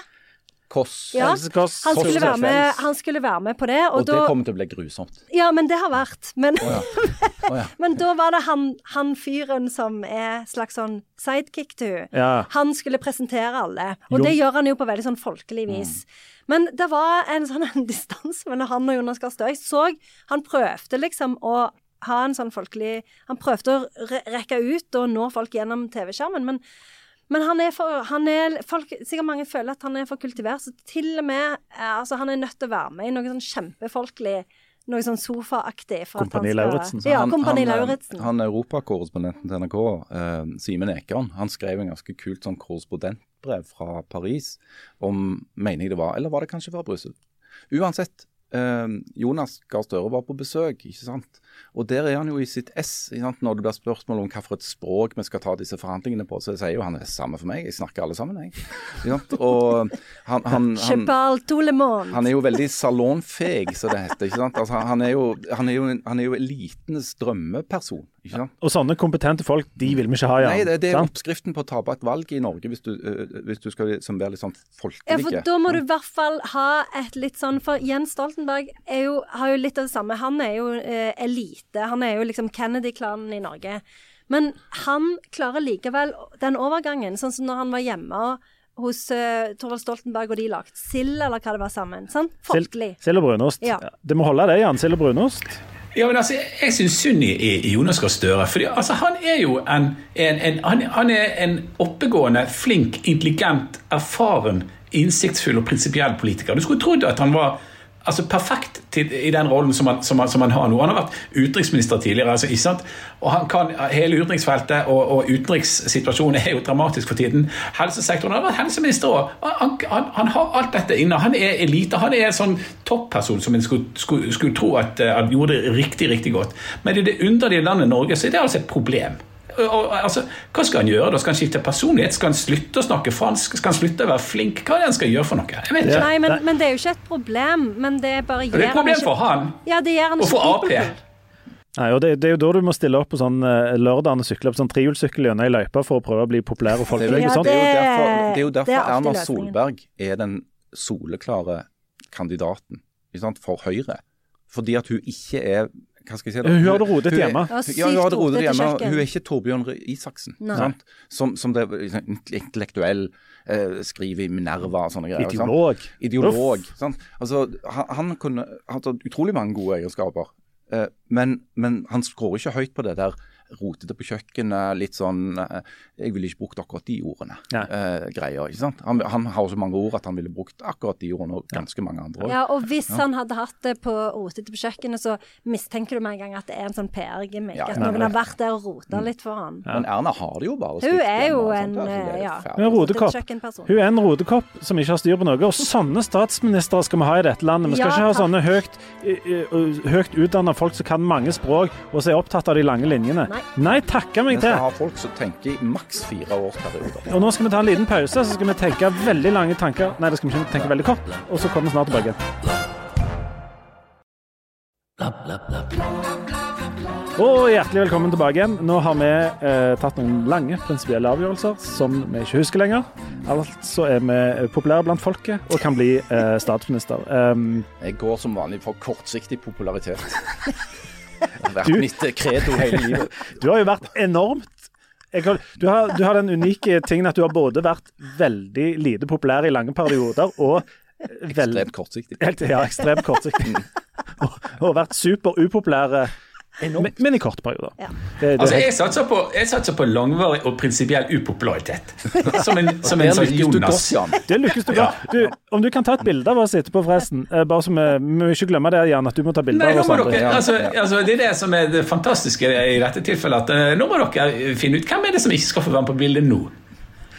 Koss. Ja, Han skulle, være med, han skulle være med på det, og, Og det da kommer til å bli grusomt. Ja, men det har vært. Men, oh, ja. men da var det han, han fyren som er slags sånn sidekick til henne. Ja. Han skulle presentere alle, og Jo. det gjør han jo på veldig sånn folkelig vis. Men det var en sånn en distanse mellom han og Jonas Gahr Støre. Jeg så han prøvde liksom å ha en sånn folkelig Han prøvde å re rekke ut og nå folk gjennom TV-skjermen, men men han er for han er, folk, Sikkert mange føler at han er for kultivert, så til og med eh, altså Han er nødt til å være med i noe sånn kjempefolkelig, noe sånn sofaaktig. han Kompani Lauritzen. Ja, Han- Kompani han, eh, Han europakorrespondenten til NRK, eh, Simen Ekern, han skrev en ganske kult sånn korrespondentbrev fra Paris om, mener jeg det var, eller var det kanskje fra Brussel? Uansett, eh, Jonas Gahr Støre var på besøk, ikke sant. Og der er han jo i sitt ess. Når det blir spørsmål om hvilket språk vi skal ta disse forhandlingene på, så sier jo han det er samme for meg, jeg snakker alle sammen, jeg. Og han, han, han, han er jo veldig salonfeg, som det heter. ikke sant? Altså, han, er jo, han, er jo, han er jo elitenes drømmeperson. ikke sant? Og sånne kompetente folk, de vil vi ikke ha, Jan. Nei, det, det er sant? oppskriften på å tape et valg i Norge, hvis du, øh, hvis du skal liksom være litt sånn Ja, for da må du i hvert fall ha et litt sånn For Jens Stoltenberg er jo, har jo litt av det samme. Han er jo eh, elite. Han er jo liksom Kennedy-klanen i Norge. Men han klarer likevel den overgangen, sånn som når han var hjemme hos uh, Torvald Stoltenberg og de lagde sild, eller hva det var sammen. Sånn? Folkelig. Sild og brunost. Ja. Det må holde det, Jan. Sild og brunost. Ja, men altså, Jeg, syns synd i, i Jonas Gahr Støre. fordi altså, Han er jo en, en, en, han, han er en oppegående, flink, intelligent, erfaren, innsiktsfull og prinsipiell politiker. Du skulle trodd at han var altså, perfekt til, i den rollen som han, som, han, som han har nå. Han har vært utenriksminister tidligere. altså, ikke sant? Og han kan hele utenriksfeltet, og, og utenrikssituasjonen er jo dramatisk for tiden. Helsesektoren har vært helseminister òg. Han, han, har alt dette inne. Han er elite. Han er en sånn topperson som en skulle, skulle, skulle tro at at han gjorde det riktig, riktig godt. Men i det underlige landet Norge så er det altså et problem. Altså, hva skal han gjøre? da? Skal han skifte personlighet? Skal han slutte å snakke fransk? Skal han slutte å være flink? Hva er det han skal gjøre for noe? Jeg vet ikke. Nei, men, men det er jo ikke et problem. Men det bare Det er et problem ikke- for han. Ja, det gjør han Og for Ap. Nei, og det, det er jo da du må stille opp på sånn lørdagene lørdagen og sykle på sånn trehjulssykkel gjennom ei løype for å prøve å bli populær og er, folkelig. jo, Ja, sånn. det er det- er jo derfor er Erna. Solberg er den soleklare kandidaten ikke sant, for Høyre. Fordi at hun ikke er hva skal jeg si da? Hun hadde rodet rodete hun er- hjemme. Ja, hun hadde det sykt rodete rotete hjemme. Hun er ikke Torbjørn Røe Isaksen. Sant? Som, som det liksom, intellektuell eh, skriver i Minerva og sånne greier. sant? Ideolog. Ideolog. Sant? Altså, han, han kunne hatt utrolig mange gode egenskaper. Eh, men, men han skårer ikke høyt på det der rotete på kjøkkenet, litt sånn eh, Jeg ville ikke brukt akkurat de ordene. Eh, greier, ikke sant? Han, han har så mange ord at han ville brukt akkurat de ordene, og ganske mange andre ord. Ja, og hvis han hadde hatt det på rotete på kjøkkenet, så mistenker du med en gang at det er en sånn PR-gimmick. Ja, at noen har vært der og rota litt for han. Men Erna har det jo bare Hun er jo hjemme, en? Altså, er eh, ja. Hun er en rodekopp som ikke har styr på noe. Og sånne statsministre skal vi ha i dette landet. Vi skal Ja, ikke ha sånne høyt, uh, uh, høyt utdanna folk som kan mange språk og som er opptatt av de lange linjene. Nei. Nei, takke Vi meg skal til. ha folk som tenker i maks fire årsperioder. Og nå skal vi ta en liten pause, så skal vi tenke veldig lange tanker. Nei, det skal vi ikke tenke veldig kort. Og så kommer vi snart tilbake. Og hjertelig velkommen tilbake igjen. Nå har vi eh, tatt noen lange prinsipielle avgjørelser som vi ikke husker lenger. Altså er vi populære blant folket og kan bli eh, statsminister. Um, Jeg går som vanlig for kortsiktig popularitet. Det har vært Du- mitt credo hele livet. du har jo vært enormt kan, du, har, du har den unike tingen at du har både vært veldig lite populær i lange perioder og Ekstremt kortsiktig. Helt, ja, ekstremt kortsiktig. og, og vært super upopulære, men, men i korte perioder. Ja. Det, det, Altså, jeg satser på, jeg satser på langvarig og prinsipiell upopularitet. Som en, som en sånn du Jonas. det lykkes du godt. Du, om du kan ta et bilde av oss etterpå, forresten. eh, Bare så vi, vi må ikke glemme det, Jan, at du må ta bilde av oss andre. dere, altså, altså, det er det som er det fantastiske i dette tilfellet. At uh, nå må dere finne ut hvem er det som ikke skal få være med på bildet nå.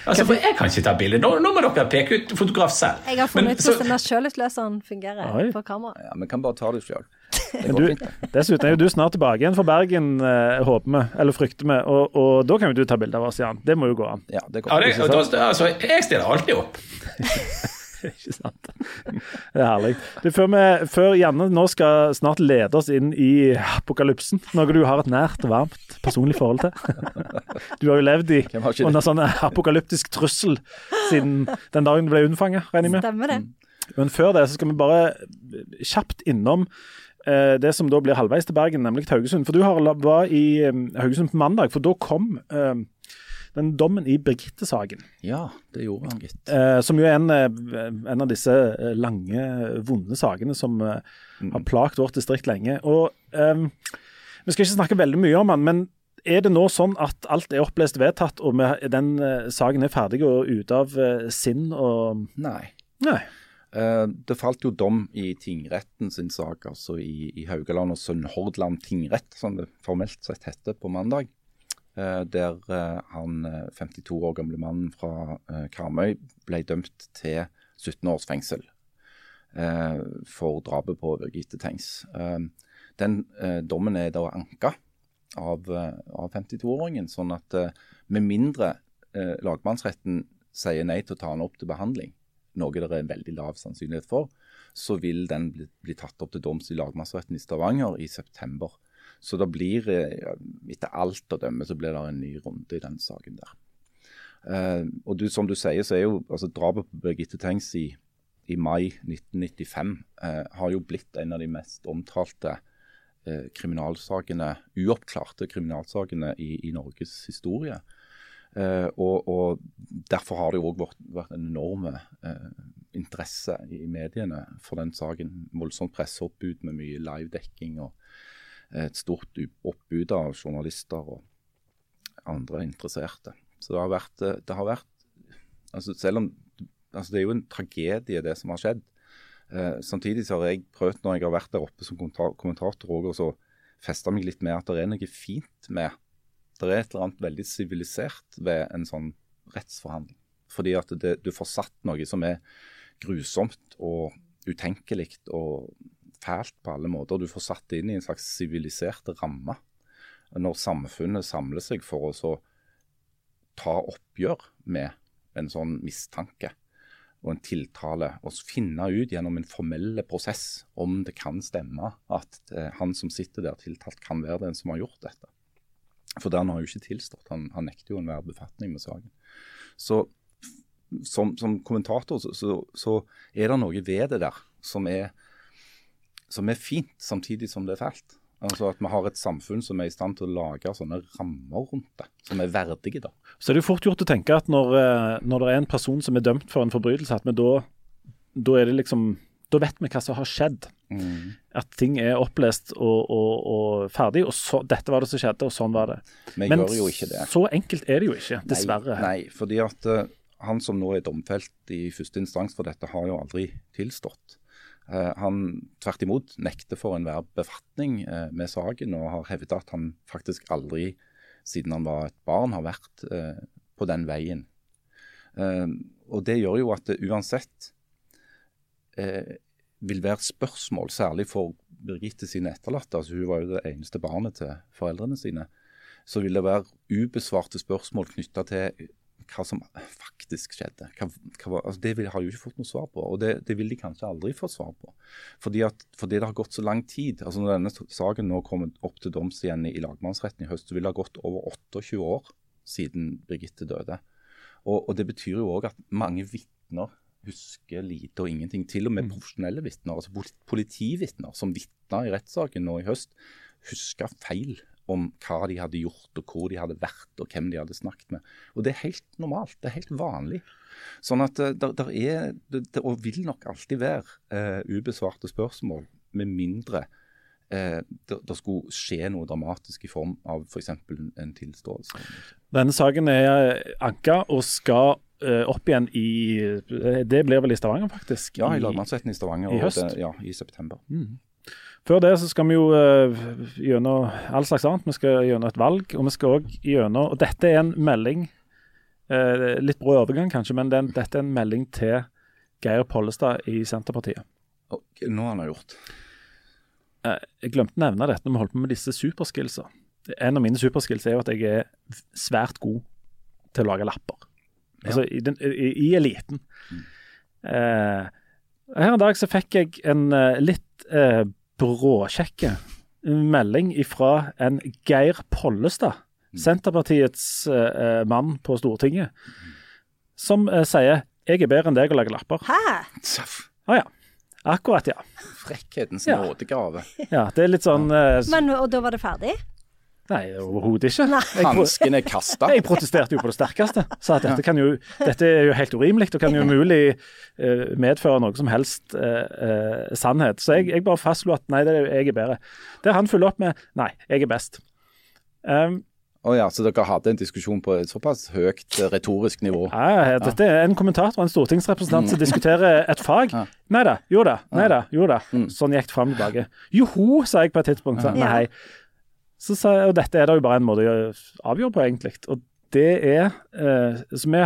Altså, for Jeg kan ikke ta bilde. Nå, nå må dere peke ut fotograf selv. Jeg har funnet ut hvordan den sjølutløseren fungerer Oi. på kamera. Ja, Vi kan bare ta det sjøl. Du, dessuten er jo du snart tilbake igjen fra Bergen, eh, håper vi, eller frykter vi. Og, og da kan jo du ta bilde av oss, Jan. Det må jo gå an. Ja, det går Ja, det, da, altså, jeg stiller alltid opp. Ikke sant? Det er herlig. Du, før, vi, før Janne nå skal snart lede oss inn i apokalypsen, noe du har et nært og varmt personlig forhold til. Du har jo levd i under sånn apokalyptisk trussel siden den dagen du ble unnfanget, regner jeg med. Stemmer det? Men før det så skal vi bare kjapt innom det som da blir halvveis til Bergen, nemlig til Haugesund. For du har, var i eh, Haugesund på mandag, for da kom eh, den dommen i Birgitte-saken. Ja, det gjorde han, gitt. Eh, som jo er en, eh, en av disse eh, lange, vonde sakene som eh, har plagt vårt distrikt lenge. Og eh, Vi skal ikke snakke veldig mye om den, men er det nå sånn at alt er opplest vedtatt, og den eh, saken er ferdig og ute av eh, sinn og Nei. Nei. Eh, Det falt jo dom i tingretten sin sak, altså i, i Haugaland og Sunnhordland tingrett, som det formelt sett heter, på mandag. Eh, Der eh, han eh, 52 år gamle mannen fra Karmøy ble dømt til 17 års fengsel for drapet på Birgitte Tengs. Den dommen er da anka av, av 52-åringen, sånn at med mindre lagmannsretten sier nei til å ta han opp til behandling, noe det er en veldig lav sannsynlighet for, så vil den bli, bli tatt opp til doms i lagmannsretten i Stavanger i september. Så da blir, eh, etter alt å dømme, så blir det en ny runde i den saken der. Uh, og du, som du sier, så er jo altså drapet på Birgitte Tengs i, i mai 1995 uh, har jo blitt en av de mest omtalte eh, kriminalsakene, uoppklarte kriminalsakene i, i Norges historie. Eh, og, og Derfor har det jo òg vært, en enorm eh, interesse i mediene for den saken. Voldsomt presseoppbud med mye livedekking og eh, et stort oppbud av journalister og andre interesserte. Så det har vært, det har vært altså Selv om altså Det er jo en tragedie, det som har skjedd. Eh, samtidig så har jeg prøvd, når jeg har vært der oppe som kommentator, også, å feste meg litt med at det er noe fint med Det er et eller annet veldig sivilisert ved en sånn rettsforhandling. Fordi at det, du får satt noe som er grusomt og utenkelig og fælt på alle måter. Du får satt det inn i en slags sivilisert ramme. Når samfunnet samler seg for å ta oppgjør med en sånn mistanke og en tiltale, og finne ut gjennom en formell prosess om det kan stemme at eh, han som sitter der tiltalt, kan være den som har gjort dette. For den har jo ikke tilstått. Han, han nekter jo enhver befatning med saken. Så som, som kommentator så, så, så er det noe ved det der som er, som er fint, samtidig som det er fælt. Altså At vi har et samfunn som er i stand til å lage sånne rammer rundt det, som er verdige. da. Så er det jo fort gjort å tenke at når, eh, når det er en person som er dømt for en forbrytelse, at vi da, da er det liksom Da vet vi hva som har skjedd. At ting er opplest og, og, og ferdig. og så, Dette var det som skjedde, og sånn var det. Vi Men det. så enkelt er det jo ikke, dessverre. Nei, nei fordi at uh, han som nå er domfelt i første instans for dette, har jo aldri tilstått. Uh, han tvert imot nekter for enhver befatning uh, med saken, og har hevdet at han faktisk aldri, siden han var et barn, har vært på den veien. Og Det gjør jo at uansett vil være spørsmål, særlig for Birgitte sine etterlatte, altså hun var jo det eneste barnet til foreldrene sine, så vil det være ubesvarte spørsmål knytta til hva som faktisk skjedde. Hva, hva, altså det vil, har jo ikke fått noe svar på, og det, det vil de kanskje aldri få svar på. Fordi, at, fordi det har gått så lang tid. altså Når denne saken nå kommer opp til doms igjen i, i lagmannsretten i høst, så vil det ha gått over 28 år siden Birgitte døde. Og, og Det betyr jo òg at mange vitner husker lite og ingenting. Til og med profesjonelle vitner, altså polit- politivitner som vitna i rettssaken nå i høst, husker feil om hva de hadde gjort, og hvor de hadde vært, og hvem de hadde snakket med. Og det er helt normalt. Det er helt vanlig. Sånn at det der, der er, det, og vil nok alltid være, eh, ubesvarte spørsmål, med mindre eh, det, det skulle skje noe dramatisk i form av f.eks. For en tilståelse. Denne saken er anka og skal eh, opp igjen i eh, Det blir vel i Stavanger, faktisk? Ja, i lagmannsretten i Stavanger. i høst? Det, ja, i september. Før det så skal vi jo uh, gjennom all slags annet. Vi skal gjennom et valg, og vi skal òg gjennom Og dette er en melding uh, Litt brå overgang, kanskje, men den, dette er en melding til Geir Pollestad i Senterpartiet. Og nå har han gjort. Uh, jeg glemte å nevne dette når vi holdt på med disse superskillsa. En av mine superskills er jo at jeg er svært god til å lage lapper. Altså i, den, i, i eliten. Eh, her en dag så fikk jeg en eh, litt eh, bråkjekke melding fra en Geir Pollestad, Senterpartiets eh, mann på Stortinget, som eh, sier 'jeg er bedre enn deg å lage lapper'. Hæ? Å ah, ja. Akkurat, ja. Frekkhetens Ja. nådegave. ja. Det er litt sånn eh, Men, og da var det ferdig? Nei, overhodet ikke. Hanskene er kasta. jeg protesterte jo på det sterkeste. Sa at dette, kan jo, dette er jo helt urimelig og kan jo umulig eh, medføre noe som helst eh, eh, sannhet. Så jeg, jeg bare fastslo at nei, det er, jeg er bedre. Der han følger opp med nei, jeg er best. Um, Å ja, så dere hadde en diskusjon på et såpass høyt retorisk nivå? ja, dette er en kommentator og en stortingsrepresentant som diskuterer et fag. Ja. Nei da, jo da, nei da, jo da. Sånn gikk det fram tilbake. Joho, sa jeg på et tidspunkt. Så, Ja. nei. Så sa jeg, og dette er det jo bare en måte å avgjøre på, egentlig. Og det er eh, Så vi,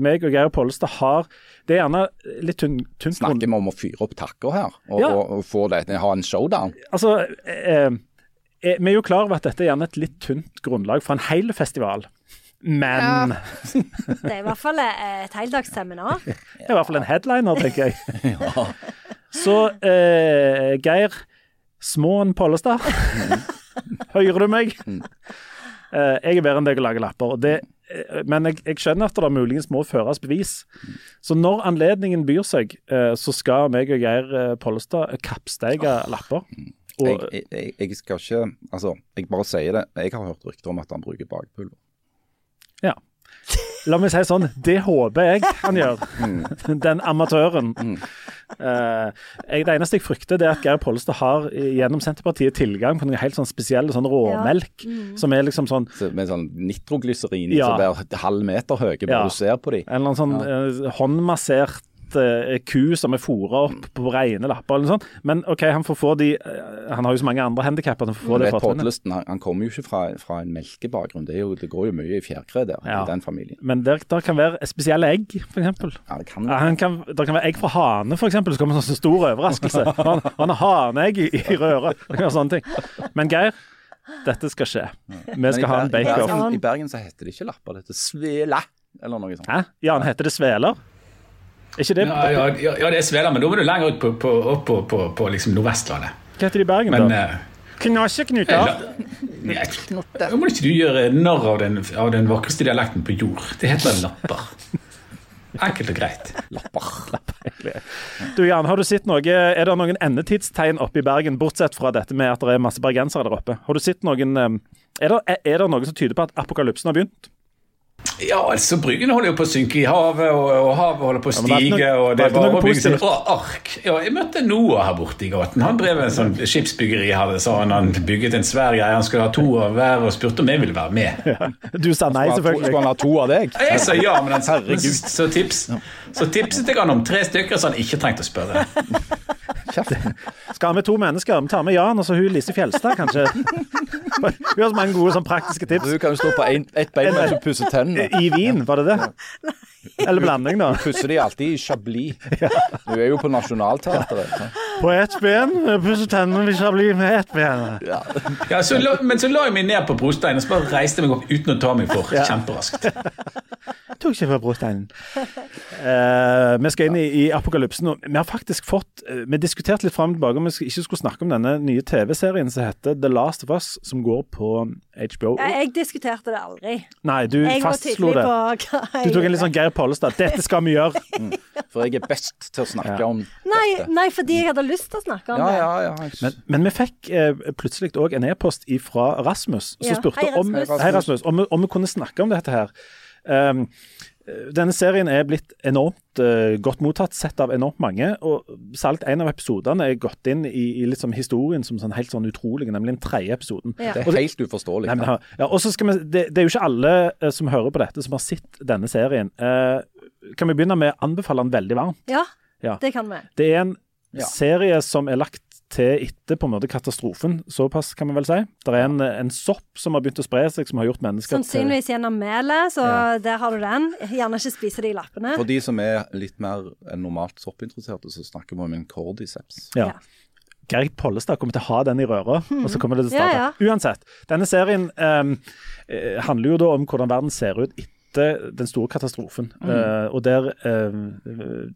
meg og Geir Pollestad har Det er gjerne litt tynn, tynt grunn- Snakker vi om å fyre opp takker her? Og, Ja. og, og få det, ha en showdown? Altså, eh, eh, vi er jo klar over at dette er gjerne et litt tynt grunnlag for en hel festival. Men Det er i hvert fall et heldagsseminar. det er i hvert fall en headliner, tenker jeg. Så eh, Geir Småen Pollestad, hører du meg? Eh, jeg er bedre enn deg å lage lapper. Og det, eh, men jeg, jeg skjønner at det muligens må føres bevis. Så når anledningen byr seg, eh, så skal meg og Geir Pollestad kappsteige lapper. Og, Jeg, jeg, jeg skal ikke Altså, jeg bare sier det. Jeg har hørt rykter om at han bruker bakpulver. ja. La meg si sånn, det håper jeg han gjør. Den amatøren. Eh, jeg, det eneste jeg frykter, det er at Geir Pollestad har gjennom Senterpartiet tilgang på noe helt sånn spesielle sånn råmelk, som er liksom sånn Så med sånn nitroglyserin Ja. som er halv meter høye, bare Ja. du ser på dem. En eller annen sånn eh, håndmassert eh, ku som er fôra opp på rene lapper eller noe sånt. Men OK, han får få de eh, Han har jo så mange andre handikap at han får få det fortrinnet. Han, han kommer jo ikke fra, fra en melkebakgrunn. Det, jo, det går jo mye i fjærkre der, Ja. i den familien. Men der, der kan være spesielle egg, f.eks. Ja, det kan han kan, der kan være egg fra hane, f.eks. Så kommer det en sånn stor overraskelse. Han, han har haneegg i, i røret. Det kan være sånne ting. Men Geir, dette skal skje. Vi skal ha en bake-off. Bergen, I Bergen så heter det ikke lapper, det heter svele. eller noe sånt. Hæ? Jan, heter det sveler? Er ikke det Ja, ja, ja, ja, det er Svela, men da må du lenger ut på, på, opp på, på, på liksom Nordvestlandet. Hva heter det i Bergen, Men da? eh, Knasjeknuter? Nå må ikke du gjøre narr av den, av den vakreste dialekten på jord. Det heter lapper. Enkelt og greit. Du Jan, har du sett noe Er det noen endetidstegn oppe i Bergen, bortsett fra dette med at det er masse bergensere der oppe? Har du sett noen eh, Er det, er det noe som tyder på at apokalypsen har begynt? Ja, altså Bryggen holder jo på å synke i havet, og, og havet holder på å Ja, det er stige. noe- og det det er var bygge sånn ark. Ja, jeg møtte Noah her borte i gaten. Han drev en sånn skipsbyggeri. her, sa han, han bygget en svær greie. Han skulle ha to av hver, og spurte om jeg ville være med. Du sa nei, Skulle selvfølgelig. han ha to av deg? Jeg sa ja, men han, Herregud. så, tips, så tipset jeg han om tre stykker, så han ikke trengte å spørre. Kjeften. Skal vi to mennesker? Vi tar med Jan og så hun Lise Fjelstad, kanskje. Hun har så mange gode sånn praktiske tips. Du kan jo stå på ett bein mens du pusser tennene. I vin, var det det? Eller blanding, da. Pusser de alltid i Chablis. Du er jo på Nationaltheatret. På ett ben. Pusser tennene i Chablis med ett ben. Ja. Ja, så la, men så la jeg meg ned på brosteinen og så bare reiste meg opp uten å ta meg for. Kjemperaskt. tok ikke fra brosteinen. Uh, vi skal inn i, i apokalypsen. og Vi har faktisk fått eh, Vi diskuterte litt fram og tilbake om vi ikke skulle snakke om denne nye TV-serien som heter The Last of Us, som går på HBO. Jeg, jeg diskuterte det aldri. Nei, du Jeg fastslo det. på hva Du tok en litt sånn Geir Pollestad. Dette skal vi gjøre. For jeg er best til å snakke Ja. om Nei, dette. nei, fordi jeg hadde lyst til å snakke om Ja, det. ja, ja. Men, men vi fikk eh, plutselig òg en e-post fra Rasmus, som Ja, spurte hei, om, hei, Rasmus, om, vi- om vi kunne snakke om dette her. Um, denne serien er blitt enormt uh, godt mottatt, sett av enormt mange. og Særlig en av episodene er gått inn i, i sånn historien som sånn helt sånn utrolig, nemlig den tredje episoden. Ja. Det er helt uforståelig. Nei, men, ja, og så skal vi, det, det er jo ikke alle uh, som hører på dette, som har sett denne serien. Uh, kan vi begynne med å anbefale den veldig varmt? Ja, Ja. det kan vi. Det er en Ja. serie som er lagt til etter på en måte katastrofen, såpass kan vi vel si. Det er en, en sopp som har begynt å spre seg, som har gjort mennesker til Sannsynligvis gjennom melet, så Ja. der har du den. Gjerne ikke spise de lappene. For de som er litt mer enn normalt soppinteresserte, så snakker vi om en cordyceps. ja. Ja. Geir Pollestad kommer til å ha den i røra, og så kommer det til å starte. Ja, ja. Uansett, denne serien ehm, eh, handler jo da om hvordan verden ser ut etter den store katastrofen. Mm. Eh, og der eh,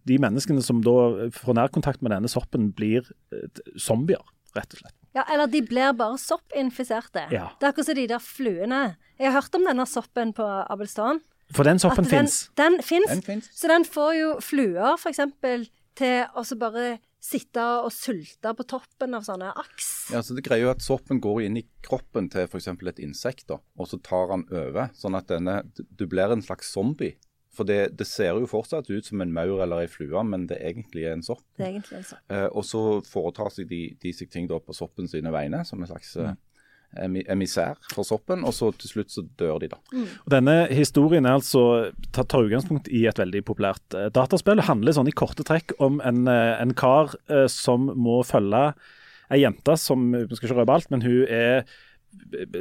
de menneskene som da får nærkontakt med denne soppen, blir eh, zombier, rett og slett. Ja, eller de blir bare soppinfiserte. Ja. Det er akkurat som de der fluene. Jeg har hørt om denne soppen på Abelstan. For den soppen fins. Den fins. Den finnes. Så den får jo fluer, for eksempel, til å bare sitte og sulte på toppen av sånne aks. Ja, så det greier jo at Soppen går inn i kroppen til f.eks. et insekt, da, og så tar han over. Sånn at denne, du blir en slags zombie. For det, det ser jo fortsatt ut som en maur eller ei flue, men det egentlig er en sopp. Det er egentlig en sopp. Eh, og så foretar de, de seg ting da på soppen sine vegne, som en slags eh, emi- emissær for soppen. Og så til slutt så dør de, da. Og Denne historien er altså tar, tar utgangspunkt i et veldig populært eh, dataspill. Det handler sånn i korte trekk om en, eh, en kar eh, som må følge ei jente som Vi skal ikke røpe alt, men hun er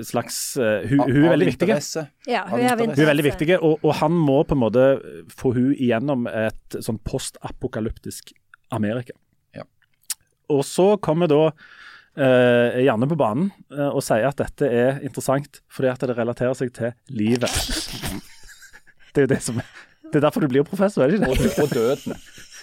slags uh, hun, hun er veldig viktig. Ja, hun er. Hun er veldig viktig, og, og han må på en måte få hun igjennom et sånn postapokalyptisk Amerika. Ja. Og så kommer da eh, gjerne på banen eh, og sier at dette er interessant fordi at det relaterer seg til livet. det er jo det som Det er derfor du blir professor, er det ikke det? Og, og døden.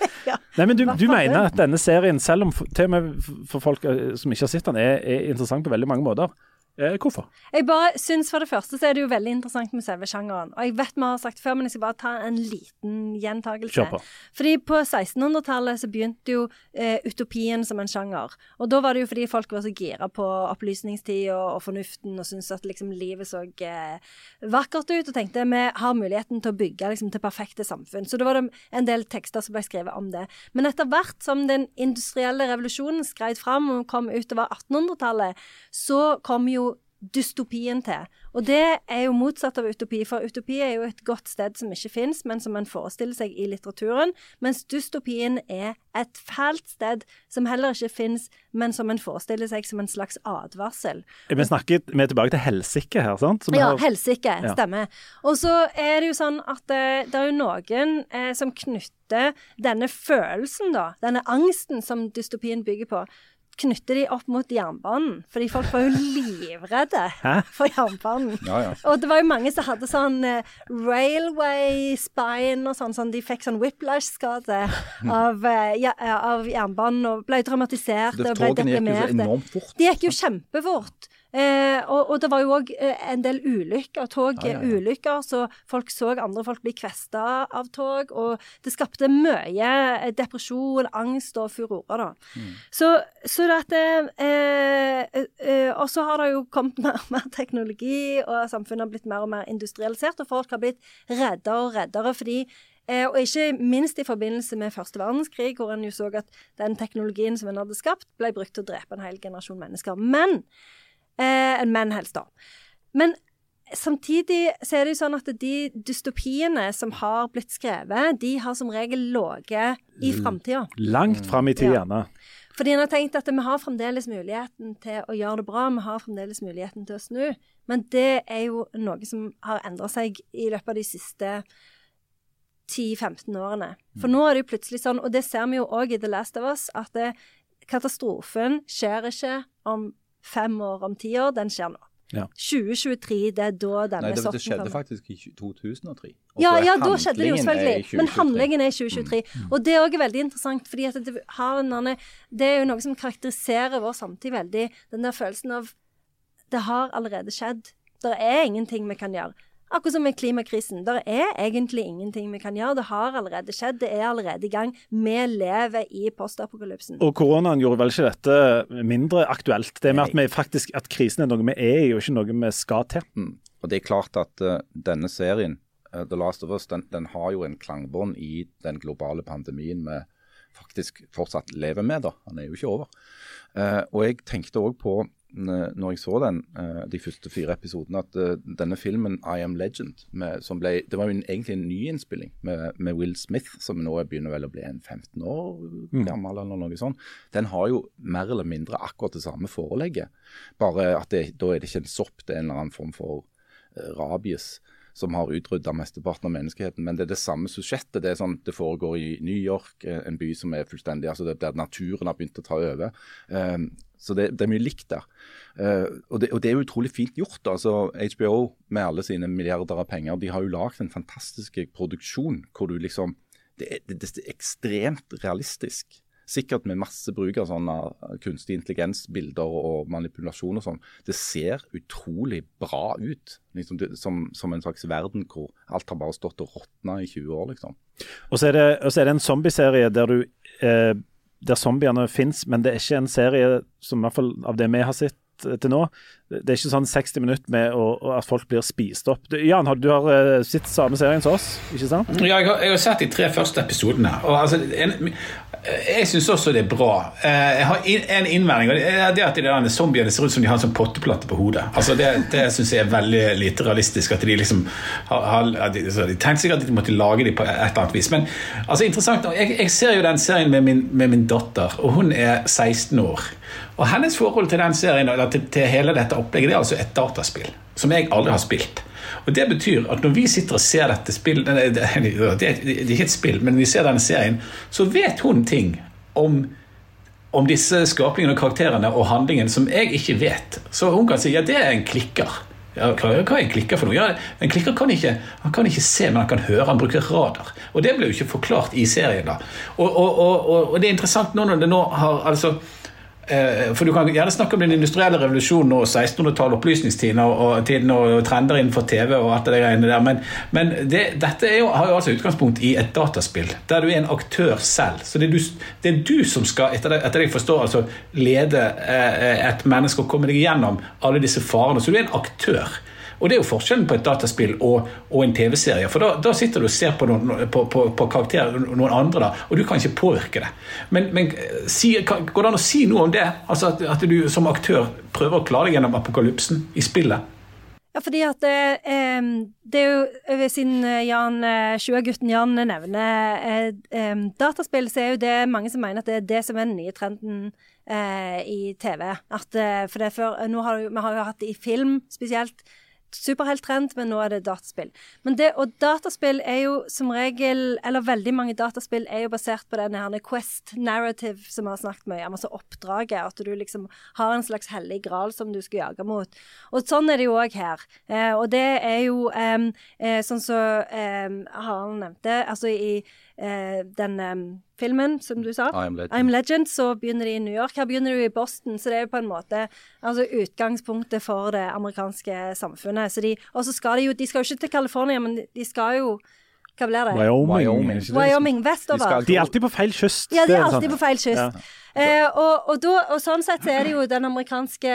Nei, men du, du mener at denne serien, selv om for- til og med for- for folk eh, som ikke har sett den, er, er interessant på veldig mange måter. Eh, hvorfor? Jeg bare synes for det første så er det jo veldig interessant med selve sjangeren. Og jeg vet vi har sagt før, men jeg skal bare ta en liten gjentakelse. Kjør på. Fordi på 1600-tallet så begynte jo eh, utopien som en sjanger. Og da var det jo fordi folk var så gira på opplysningstid og, og fornuften og syntes at liksom livet så eh, vakkert ut, og tenkte vi har muligheten til å bygge liksom til perfekte samfunn. Så da var det en del tekster som ble skrevet om det. Men etter hvert som den industrielle revolusjonen skreid fram og kom utover 1800-tallet, så kom jo dystopien til. Og det er jo motsatt av utopi, for utopi er jo et godt sted som ikke fins, men som en forestiller seg i litteraturen, mens dystopien er et fælt sted som heller ikke fins, men som en forestiller seg som en slags advarsel. Vi snakker vi er tilbake til helsike her, sant? Som Ja, har- helsike. Ja. Stemmer. Og så er det jo sånn at det, det er jo noen eh, som knytter denne følelsen, da, denne angsten som dystopien bygger på, knytter de opp mot jernbanen. Fordi folk var jo livredde Hæ? for jernbanen. Ja, ja. Og det var jo mange som hadde sånn eh, railway spine og sånn, sånn de fikk sånn whiplash-skade av, eh, ja, av jernbanen og ble traumatiserte og ble deprimerte. De gikk jo kjempefort. Eh, og, og det var jo òg eh, en del ulykker, togulykker, så folk så andre folk bli kvesta av tog. Og det skapte mye eh, depresjon, angst og furore, da. Så, så det at eh, eh, Og så har det jo kommet mer og mer teknologi, og samfunnet har blitt mer og mer industrialisert, og folk har blitt reddere og reddere fordi Eh, og ikke minst i forbindelse med første verdenskrig, hvor en jo så at den teknologien som en hadde skapt, ble brukt til å drepe en hel generasjon mennesker. Men eh, Menn helst, da. Men samtidig så er det jo sånn at de dystopiene som har blitt skrevet, de har som regel ligget i framtida. Langt fram i tid, Ja. Fordi en har tenkt at vi har fremdeles muligheten til å gjøre det bra, vi har fremdeles muligheten til å snu. Men det er jo noe som har endra seg i løpet av de siste 10-15 årene. For nå er det jo plutselig sånn, og det ser vi jo òg i The Last of Us, at det, katastrofen skjer ikke om fem år, om ti år, den skjer nå. Ja. 2023, det er da denne Nei, det, sorten det skjedde kommer. faktisk i 2003. Og Ja, ja, da skjedde det jo selvfølgelig. Men handlingen er i 2023. Og det er òg veldig interessant, fordi det, har en det er jo noe som karakteriserer vår samtid veldig. Den der følelsen av det har allerede skjedd. Det er ingenting vi kan gjøre. Akkurat som med klimakrisen. Det er egentlig ingenting vi kan gjøre. Det har allerede skjedd. Det er allerede i gang. Vi lever i postapokalypsen. Og koronaen gjorde vel ikke dette mindre aktuelt. Det med at, vi faktisk, at krisen er noe vi er i, og ikke noe vi skal til. Mm. Og det er klart at uh, denne serien, uh, The Last of Us, den, den har jo en klangbånd i den globale pandemien vi faktisk fortsatt lever med. da. Den er jo ikke over. Uh, og jeg tenkte òg på, når jeg så den, eh, de første fire episodene, at eh, denne filmen I Am Legend, med, som ble, det var jo egentlig en nyinnspilling med, med Will Smith, som nå begynner vel å bli en 15 år gammel, eller noe sånt. Den har jo mer eller mindre akkurat det samme forelegget. Bare at det, da er det ikke en sopp, det er en eller annen form for eh, rabies som har utrydda mesteparten av menneskeheten. Men det er det samme suspektet. Det er sånn, det foregår i New York, en by som er fullstendig altså det, Der naturen har begynt å ta over. Um, så det, det er mye likt der. Uh, og, det, og det er utrolig fint gjort. altså HBO med alle sine milliarder av penger, de har jo lagd en fantastisk produksjon hvor du liksom Det er, det, er ekstremt realistisk. Sikkert med masse bruk av sånne kunstig intelligens-bilder og manipulasjon og sånn. Det ser utrolig bra ut. Liksom som, som en slags verden hvor alt har bare stått og råtna i 20 år, liksom. Og så er det, så er det en zombieserie der du eh, der zombiene fins, men det er ikke en serie som i hvert fall av det vi har sett eh, til nå. Det er ikke sånn 60 minutter med å, at folk blir spist opp. Du, Jan, du har eh, sett samme serien som oss, ikke sant? Ja, jeg har, jeg har sett de tre første episodene. Og altså, en, jeg syns også det er bra. Eh, Jeg har en innvending. og Det er at de der zombiene ser ut som de har en sånn potteplatte på hodet. Altså Det, det syns jeg er veldig lite realistisk. At de liksom har, de, de tenkte sikkert at de måtte lage dem på et eller annet vis. Men altså interessant Jeg, jeg ser jo den serien med min, med min datter, og hun er 16 år. Og hennes forhold til den serien eller til, til hele dette opplegget det er altså et dataspill som jeg aldri har spilt. Og Det betyr at når vi sitter og ser dette spillet Det, det, det, er ikke et spill, men vi ser denne serien, så vet hun ting om om disse skapningene og karakterene og handlingen som jeg ikke vet. Så hun kan si ja, det er en klikker. Ja, hva, er en klikker for noe? Ja, en klikker kan ikke, han kan ikke se, men han kan høre. Han bruker radar. Og det ble jo ikke forklart i serien. da. Og, og, og, og, det er interessant nå når det nå har altså For Du kan gjerne snakke om den industrielle revolusjonen og 1600-tallet, opplysningstiden og, og, tiden og trender innenfor TV og alt det greiene der, men, men det, dette jo, har jo altså utgangspunkt i et dataspill, der du er en aktør selv. Så det er du, det er du som skal, etter det, etter det jeg forstår, altså lede eh, et menneske og komme deg gjennom alle disse farene. Så du er en aktør. Og Det er jo forskjellen på et dataspill og, og en TV-serie. For da, da sitter du og ser på, noen, på, på, på karakterer noen andre, da, og du kan ikke påvirke det. Men, men si, kan, går det an å si noe om det? Altså At, at du som aktør prøver å klare deg gjennom apokalypsen i spillet? Ja, fordi at eh, det er jo eh, Siden eh, Jan, eh, 20-gutten Jan nevner eh, eh, dataspill, så er jo det mange som mener at det er det som er den nye trenden eh, i TV. At, eh, for det før, nå har, Vi har jo hatt det i film spesielt. Superhelttrend, men nå er det dataspill. Det, og dataspill er jo som regel, eller veldig mange dataspill er jo basert på denne her Quest narrative som vi har snakket mye om, altså oppdraget. At du liksom har en slags hellig gral som du skal jage mot. Og sånn er det jo òg her. Eh, og det er jo eh, sånn som så, eh, Harald nevnte, altså i eh, den em, filmen som du sa. I'm Legend. I'm Legend, så begynner de i New York. Her begynner du i Boston, så det er på en måte altså utgangspunktet for det amerikanske samfunnet. Så de, og så skal de jo De skal jo ikke til California, men de- de skal jo Hva blir det? Wyoming. Wyoming. det? Wyoming vestover. De er alltid på feil kyst. Ja, de er alltid på feil kyst. Eh, og, og, da, og sånn sett så er det jo den amerikanske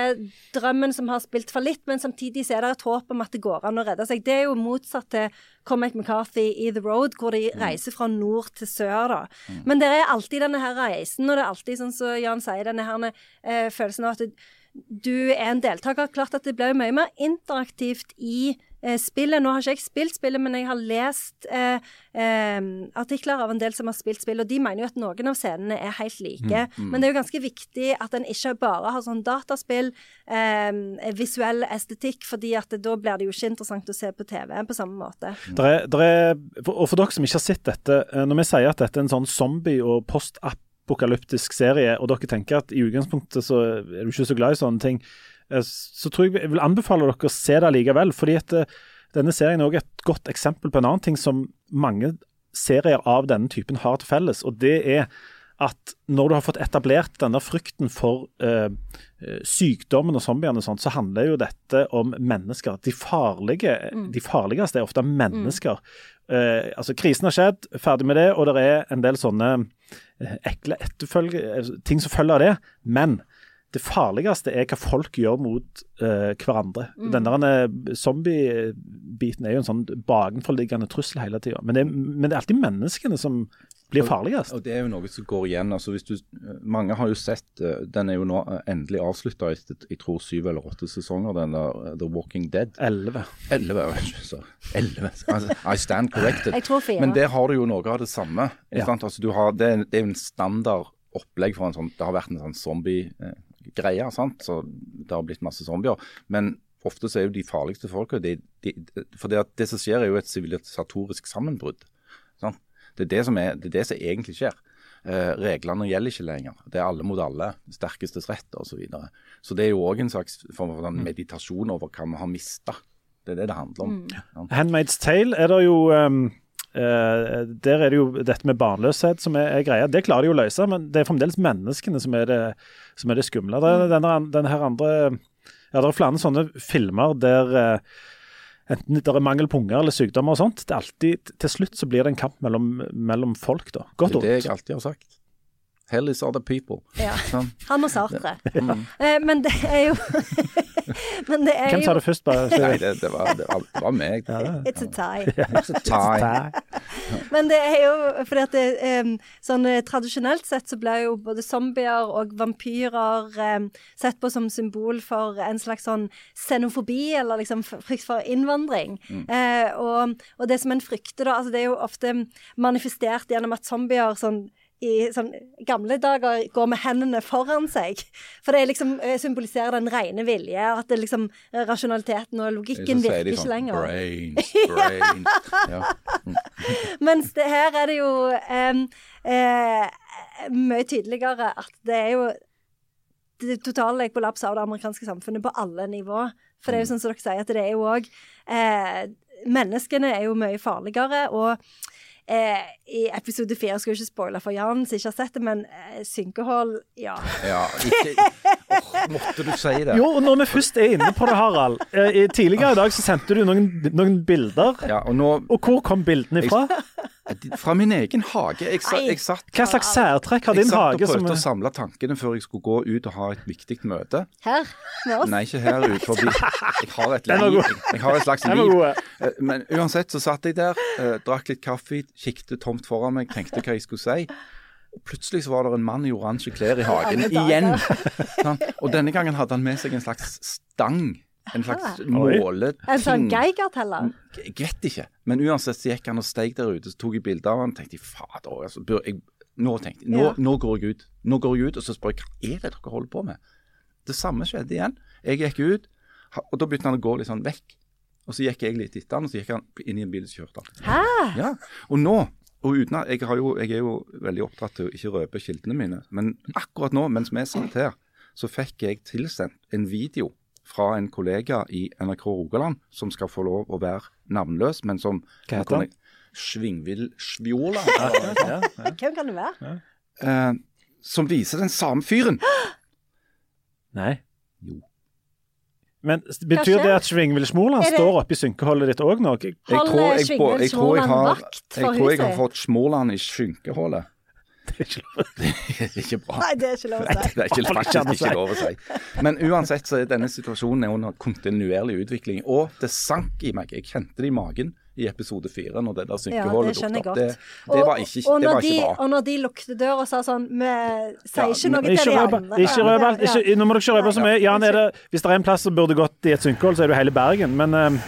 drømmen som har spilt fallitt, men samtidig så er det et håp om at det går an å redde seg. Det er jo motsatt til Cormac McCarthy i The Road, hvor de reiser fra nord til sør, da. Men det er alltid denne her reisen, og det er alltid sånn som Jan sier, denne her eh, følelsen av at du, du er en deltaker. Klart at det blir mye mer interaktivt i eh, spillet. Nå har ikke jeg spilt spillet, men jeg har lest eh, eh, artikler av en del som har spilt spill, og de mener jo at noen av scenene er helt like. Men det er jo ganske viktig at en ikke bare har sånn dataspill, eh, visuell estetikk, fordi at det, da blir det jo ikke interessant å se på TV på samme måte. Der er, der er, for- og for dere som ikke har sett dette, eh, når vi sier at dette er en sånn zombie- og postapokalyptisk serie, og dere tenker at i utgangspunktet så er du ikke så glad i sånne ting, eh, så tror jeg jeg vil anbefale dere å se det likevel. fordi at eh, denne serien er også et godt eksempel på en annen ting som mange serier av denne typen har til felles. og det er at når du har fått etablert denne frykten for eh, eh sykdommen og zombiene, og sånt, så handler jo dette om mennesker. De, farlige, de farligste er ofte mennesker. Eh, altså Krisen har skjedd, ferdig med det, og det er en del sånne ekle etterfølge, ting som følger av det. Men det farligste er hva folk gjør mot uh, hverandre. Mm. Den der eh, zombie-biten er jo en sånn bakenforliggende trussel hele tida. Men, det er- men det er alltid menneskene som blir farligst. Og Det er jo noe som går igjen. altså hvis du, Mange har jo sett eh, Den er jo nå endelig avslutta etter jeg tror syv eller åtte sesonger, den der The Walking Dead. Elleve. Elleve, så elleve. Altså, I stand corrected. Jeg tror fire. Men der har du jo noe av det samme. Ja. Altså, du har, det, er- det er jo en standard opplegg for en sånn Det har vært en sånn zombie-greie, sant? så det har blitt masse zombier. Men ofte så er jo de farligste folka de, de, For det, at det som skjer, er jo et sivilisatorisk sammenbrudd. Sant? Det, er det, som er, det er det som egentlig skjer. Eh, reglene gjelder ikke lenger. Det er alle mot alle. Sterkestes rett osv. Så, videre. så det er jo òg en slags form for sånn meditasjon over hva vi har mista. Det er det det handler om. sant? Handmaid's Tale er det jo um, eh, Der er det jo dette med barnløshet som er, er greia. Det klarer de å løse, men det er fremdeles menneskene som er det, som er det skumle. Det er denne, denne her andre Ja, det er flere sånne filmer der uh, enten det er mangel på unger eller sykdommer og sånt. Det er alltid, Til slutt så blir det en kamp mellom, mellom folk, da. Godt Det er det jeg alltid har sagt. Hell is other people. Ja. Sånn. Han og Sartre. Eh, men det er jo Men det er Hvem sa det først? Bare, Nei, det, det, var, det, var, det var meg. It's a tie. It's a tie. Men det er jo fordi at det, sånn eh, Tradisjonelt sett så blir jo både zombier og vampyrer sett på som symbol for en slags sånn xenofobi, eller liksom frykt for innvandring. Eh, og, og det som en frykter, da, altså det er jo ofte manifestert gjennom at zombier sånn i sånn gamle dager går med hendene foran seg. For det liksom eh, symboliserer den rene vilje, at det liksom eh, rasjonaliteten og logikken virker ikke sånn, lenger. Brains, brains. Ja. Mens det her er det jo um, uh, mye tydeligere at det er jo det totale kollaps av det amerikanske samfunnet på alle nivå. For det er jo sånn som dere sier, at det er jo òg eh, Menneskene er jo mye farligere, og eh, i episode fire skal jo ikke spoile for Jan som ikke har sett det, men eh, synkehold, Ja. ja ikke, oh, måtte du si det? Jo, og når vi først er inne på det, Harald. eh, Tidligere i dag så sendte du noen, noen bilder. Ja, og nå, Og hvor kom bildene ifra? Fra min egen hage. Jeg, sa, jeg satt Hva slags særtrekk har din hage? Jeg satt og prøvde som prøvde å samle tankene før jeg skulle gå ut og ha et viktig møte. Her med oss. Nei, ikke her ute forbi. Jeg har et, liv. Jeg, jeg har et slags liv. Eh, Men uansett så satt jeg der, eh, drakk litt kaffe, kikket tomt foran meg, tenkte hva jeg skulle si. Og plutselig så var det en mann i oransje klær i hagen igjen. Og denne gangen hadde han med seg en slags stang. En slags målet måleting. En sånn Geigerteller. Jeg vet ikke. Men uansett så gikk han og steg der ute, så tok jeg bilde av han og tenkte fader, altså, bør jeg, nå tenkte jeg, nå, Ja. nå går jeg ut. Nå går jeg ut, og så spør jeg hva er det dere holder på med? Det samme skjedde igjen. Jeg gikk ut, og da begynte han å gå litt sånn vekk. Og så gikk jeg litt etter han, og så gikk han inn i en bil og kjørte han. Hæ? Ja, og nå og uten at, jeg, har jo, jeg er jo veldig opptatt til å ikke røpe kildene mine, men akkurat nå, mens vi satt her, så fikk jeg tilsendt en video fra en kollega i NRK Rogaland som skal få lov å være navnløs, men som Hva heter han? Svingvild Svjola. Ja, ja. Hvem kan det være? eh, som viser den samme fyren. Nei. Jo. Men betyr det at Svingvild Smoland står det- står oppi synkeholdet ditt òg nå? Jeg Holder tror jeg, på, Svingvild jeg, tror jeg, har, jeg tror jeg har fått Smoland i skynkehullet. Det er ikke lov. Det er ikke bra. Nei, det er ikke lov å Nei, si. det er ikke, faktisk ikke lov å si. Men uansett så er denne situasjonen er under kontinuerlig utvikling. Og det sank i meg. Jeg kjente det i magen i episode fire når det der Ja, synkehullet ja, dukket opp. Det, det var ikke, og, det var ikke de, bra. og når de lukte døra og sa sånn Vi sier ikke men noe til de andre. ikke røp alt. Ja. Nå må dere ikke røpe så mye. Jan, er det, hvis det er en plass som burde gått i et synkehull, så er det jo hele Bergen. Men eh,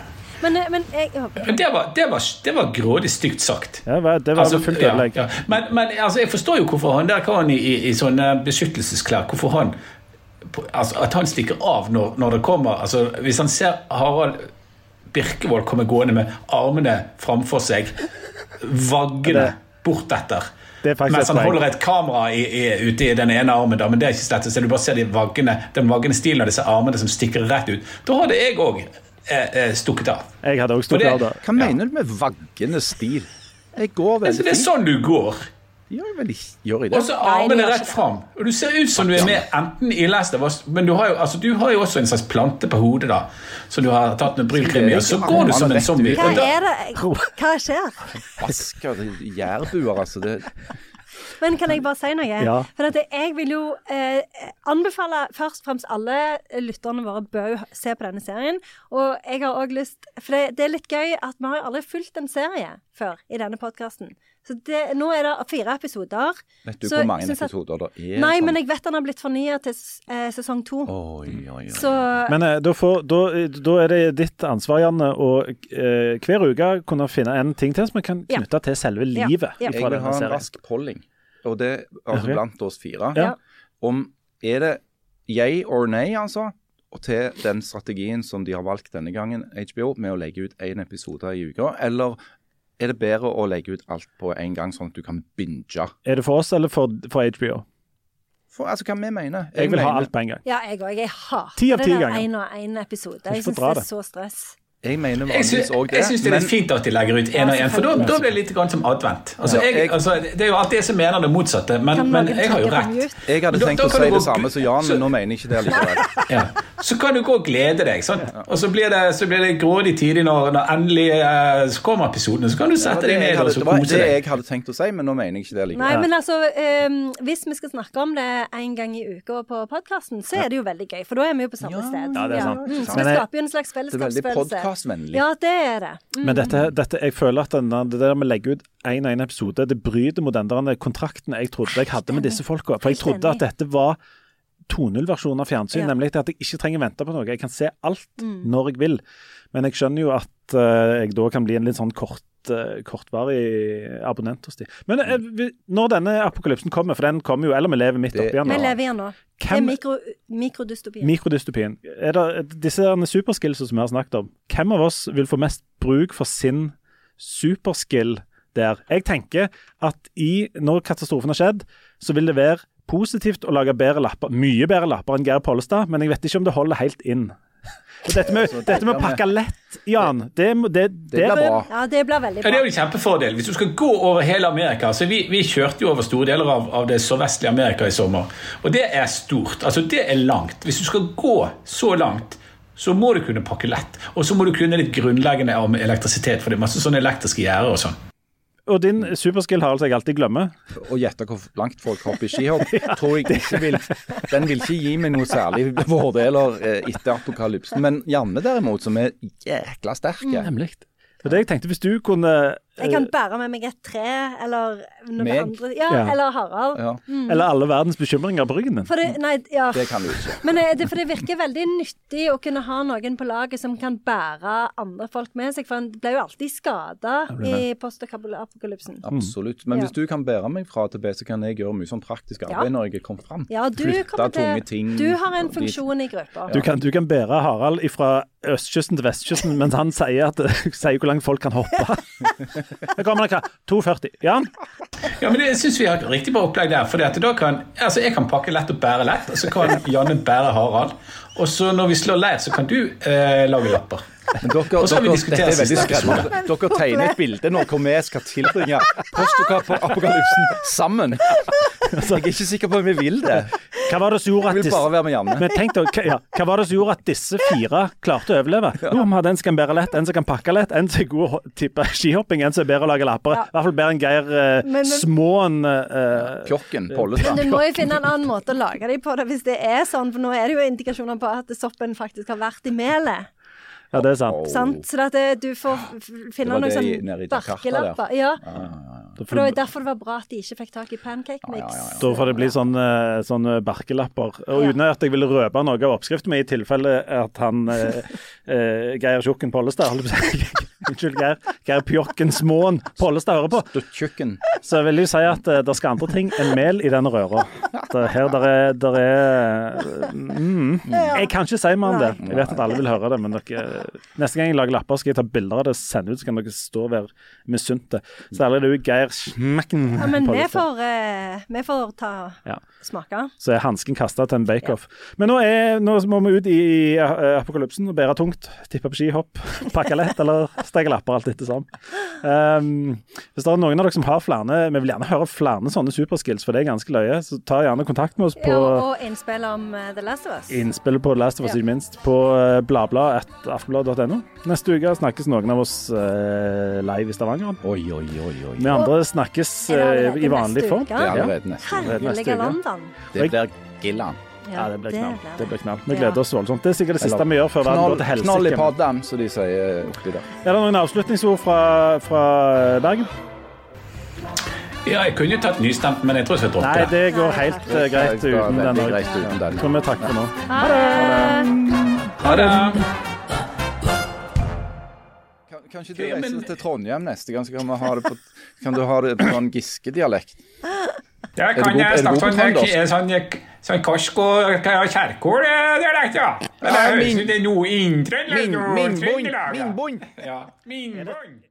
Men, men jeg, Men det var, det var, det var grådig stygt sagt. ja, det var Altså, fullt ødelegg. ja. Men, men altså, jeg forstår jo hvorfor han der kan i, i, i sånne beskyttelsesklær Hvorfor han altså, At han stikker av når, når det kommer altså, Hvis han ser Harald Birkevold komme gående med armene framfor seg, vaggende bortetter. Det er Mens han holder et kamera i, i, ute i den ene armen, da, men det er ikke slett, så. Du bare ser de vaggene, den vaggende stilen av disse armene som stikker rett ut. Da hadde jeg òg eh, eh, stukket av. Jeg hadde også stukket av da. Hva mener du med vaggende stil? Jeg går Altså, veldig det er sånn du går. Gjør, vel ikke- gjør jeg det? Og så armene rett fram. Og du ser ut som du er med enten i Last of Us, men du har, jo, altså, du har jo også en slags plante på hodet, da. som du har tatt med brylkrem i, og så går du som en zombie. Hva er det? Hva skjer? Vasker jærbuer, altså. Det, Men kan jeg bare si noe? Ja. For at jeg vil jo eh, anbefale først og fremst alle lytterne våre bør se på denne serien. Og jeg har òg lyst For det, det er litt gøy at vi har aldri fulgt en serie før i denne podkasten. Så det, nå er det fire episoder. vet du Så hvor mange at- episoder det er? Nei, sånn? men jeg vet den har blitt fornya til eh, sesong to. Oi, oi, oi. Så Men eh, da, får, da, da er det ditt ansvar, Janne, å eh, hver uke kunne finne en ting til som vi kan Ja. knytte til selve livet. Ja. Ja. Jeg vil ha en serien. rask polling, og det altså okay. blant oss fire. Ja. Om er det yay or nay, altså, og til den strategien som de har valgt denne gangen, HBO, med å legge ut én episode i uka, eller er det bedre å legge ut alt på en gang, sånn at du kan binge? Er det for oss eller for, for HBO? For altså, hva vi mener? Jeg vil ha alt på en gang. ja, jeg òg. Jeg hater det der én og én episode. Jeg Jeg syns det er så stress. Jeg mener vanligvis syns, òg det. jeg syns det er litt fint at de legger ut én og én, for da, da blir det litt grann som advent. Altså, Ja, jeg, jeg- altså, det er jo alltid jeg som mener det motsatte, men, men jeg har jo rett. jeg hadde tenkt da å si gå- det samme som Jan, så- men nå mener jeg ikke det likevel. Ja. Så kan du gå og glede deg, sant? og så blir det, så blir det grådig tidlig når, når endelig eh, så kommer episodene. Så kan du sette det deg ned hadde- og så det var det jeg hadde tenkt å si, men nå mener jeg ikke det Nei, men altså, um, hvis vi skal snakke om det en gang i uka på podkasten, så er det jo veldig gøy, for da er vi jo på samme sted. Ja, det er sant. Mm, så vi skaper jo en slags fellesskapsfølelse. Podkastvennlig. Ja, det er det. Mm. Men dette, dette, jeg føler at denne, det der med å legge ut én og én episode, det bryter mot den der kontrakten jeg trodde jeg hadde med disse folka. For jeg trodde at dette var 2.0-versjonen av fjernsyn, Ja. nemlig at jeg ikke trenger vente på noe. Jeg kan se alt Mm. når jeg vil. Men jeg skjønner jo at uh, jeg da kan bli en litt sånn kort, kortvarig abonnent hos de. Men eh, vi, når denne apokalypsen kommer, for den kommer jo, eller vi lever midt oppi den Vi lever i den nå. Det er mikrodystopien. mikro, mikrodystopien. Mikrodystopien. Er det disse superskillsene som vi har snakket om, hvem av oss vil få mest bruk for sin superskill der? Jeg tenker at i, når katastrofen har skjedd, så vil det være positivt å lage bedre lapper. Mye bedre lapper enn Geir Pollestad, men jeg vet ikke om det holder helt inn. Og dette med, dette med å pakke lett, Jan, det, det, Det blir bra. Ja, det blir veldig Ja, Det er jo en kjempefordel. Hvis du skal gå over hele Amerika så Vi, vi kjørte jo over store deler av, av det sørvestlige Amerika i sommer. Og det er stort. Altså Det er langt. Hvis du skal gå så langt, så må du kunne pakke lett. Og så må du kunne litt grunnleggende om elektrisitet, for det er masse sånne elektriske gjerder og sånn. Og din superskill, Harald, som jeg alltid glemmer. Å gjette hvor langt folk hopper i skihopp, tror jeg ikke vil Den vil ikke gi meg noe særlig fordeler eh, etter apokalypsen. Men Janne derimot, som er jækla sterke Nemlig. Så det jeg tenkte, hvis du kunne Jeg kan bære med meg et tre, eller noen Meg? andre. Ja, Ja. eller Harald. ja, Eller alle verdens bekymringer på ryggen din. For det, nei, ja. Det kan du ikke. Men eh, det, for det virker veldig nyttig å kunne ha noen på laget som kan bære andre folk med seg, for en ble jo alltid skada i post- og postapokalypsen. Absolutt. Men Ja. hvis du kan bære meg fra til B, så kan jeg gjøre mye sånn praktisk arbeid når jeg er kommet fram. Ja, du Flytte tunge ting. Du har en funksjon i gruppa. Du kan, du kan bære Harald fra østkysten til vestkysten, mens han sier, at, sier hvor langt folk kan hoppe. Da kommer det hva? 2,40. Jan? Ja, men Jeg syns vi har et riktig bra opplegg der. For da kan, altså jeg kan pakke lett og bære lett, og så kan Janne bære Harald. Og så når vi slår leir, så kan du eh, lage lapper. Dere, Og så dere, dette er veldig siste Dere tegner et bilde nå hvor vi skal tilbringe postokapokalypsen sammen. Jeg er ikke sikker på om vi vil det. Hva var det som gjorde at disse, bare være med Janne. men tenk deg, hva, ja, hva var det som gjorde at disse fire klarte å overleve? Jo, vi hadde en som kan bære lett, en som kan pakke lett, en som er god til skihopping, en som er bedre å lage lapper. Ja. I hvert fall bedre enn Geir eh, Men- Småen Uh, Pjokken, Men Pollestad. du må jo finne en annen måte å lage dem på det hvis det er sånn, for nå er det jo indikasjoner på at soppen faktisk har vært i melet. Ja, det er sant. Oh. Sant? Så at det, du får finne noen sånne barkelapper. Ja. Jakarta ja, Ja, for det var derfor det var bra at de ikke fikk tak i pancake mix. da får det bli sånne, eh, sånn eh, barkelapper. Og uten at jeg ville røpe noe av oppskriften min, i tilfelle at han eh, eh, Geir Tjukken Pollestad holdt på Unnskyld, Geir. Geir Pjokken Småen Pollestad hører på. Duttjukken. Så jeg vil jo si at uh, det skal andre ting enn mel i denne røra. Det, her der er, der er mm, Jeg kan ikke si mer om det. Jeg vet at alle vil høre det, men dere, neste gang jeg lager lapper, skal jeg ta bilder av det og sende ut, så kan dere stå og være misunte. Særlig du, Geir Smekken Ja, men vi får, uh, vi får ta Ja. smake. Så er hansken kasta til en bake-off. Men nå, er, nå må vi ut i eh, apokalypsen og bære tungt. Tippe på skihopp, pakke lett eller steke lapper, alt etter sammen. Um, hvis det er noen av dere som har flere Vi vil gjerne høre flere sånne superskills, for det er ganske løye. Så ta gjerne kontakt med oss på Ja, og innspill om eh, The Last of Us. Innspill på The Last of Us, Ja. ikke minst, på uh, bladblad.aftenblad.no. Neste uke snakkes noen av oss uh, live i Stavanger. Oi, oi, oi. oi. Vi andre snakkes i vanlig form. Det er allerede neste uke. Herlige. London. Det blir Gillan. Ja, det blir knall. det. Det blir knall. Vi gleder oss voldsomt. Det er sikkert det siste vi gjør før verden går til knoll i helsike. som de sier oppi der. Er det noen avslutningsord fra, fra Bergen? Ja, jeg kunne tatt nystemt, men jeg tror jeg skal droppe Nei, det. det går helt eh, Det greit uten den. greit uten den. Så vi takker for nå. Ha det! Ha det. Kanskje du reiser men- til Trondheim neste gang, så kan, vi ha det på, kan du ha det på sånn Giske-dialekt? Ja, kan jeg snakke på sånn, trøndersk? eh, og kjærkål, det likte jeg. ja. Eller Ja, høres ut det er noe inntrøndelag? Min, noe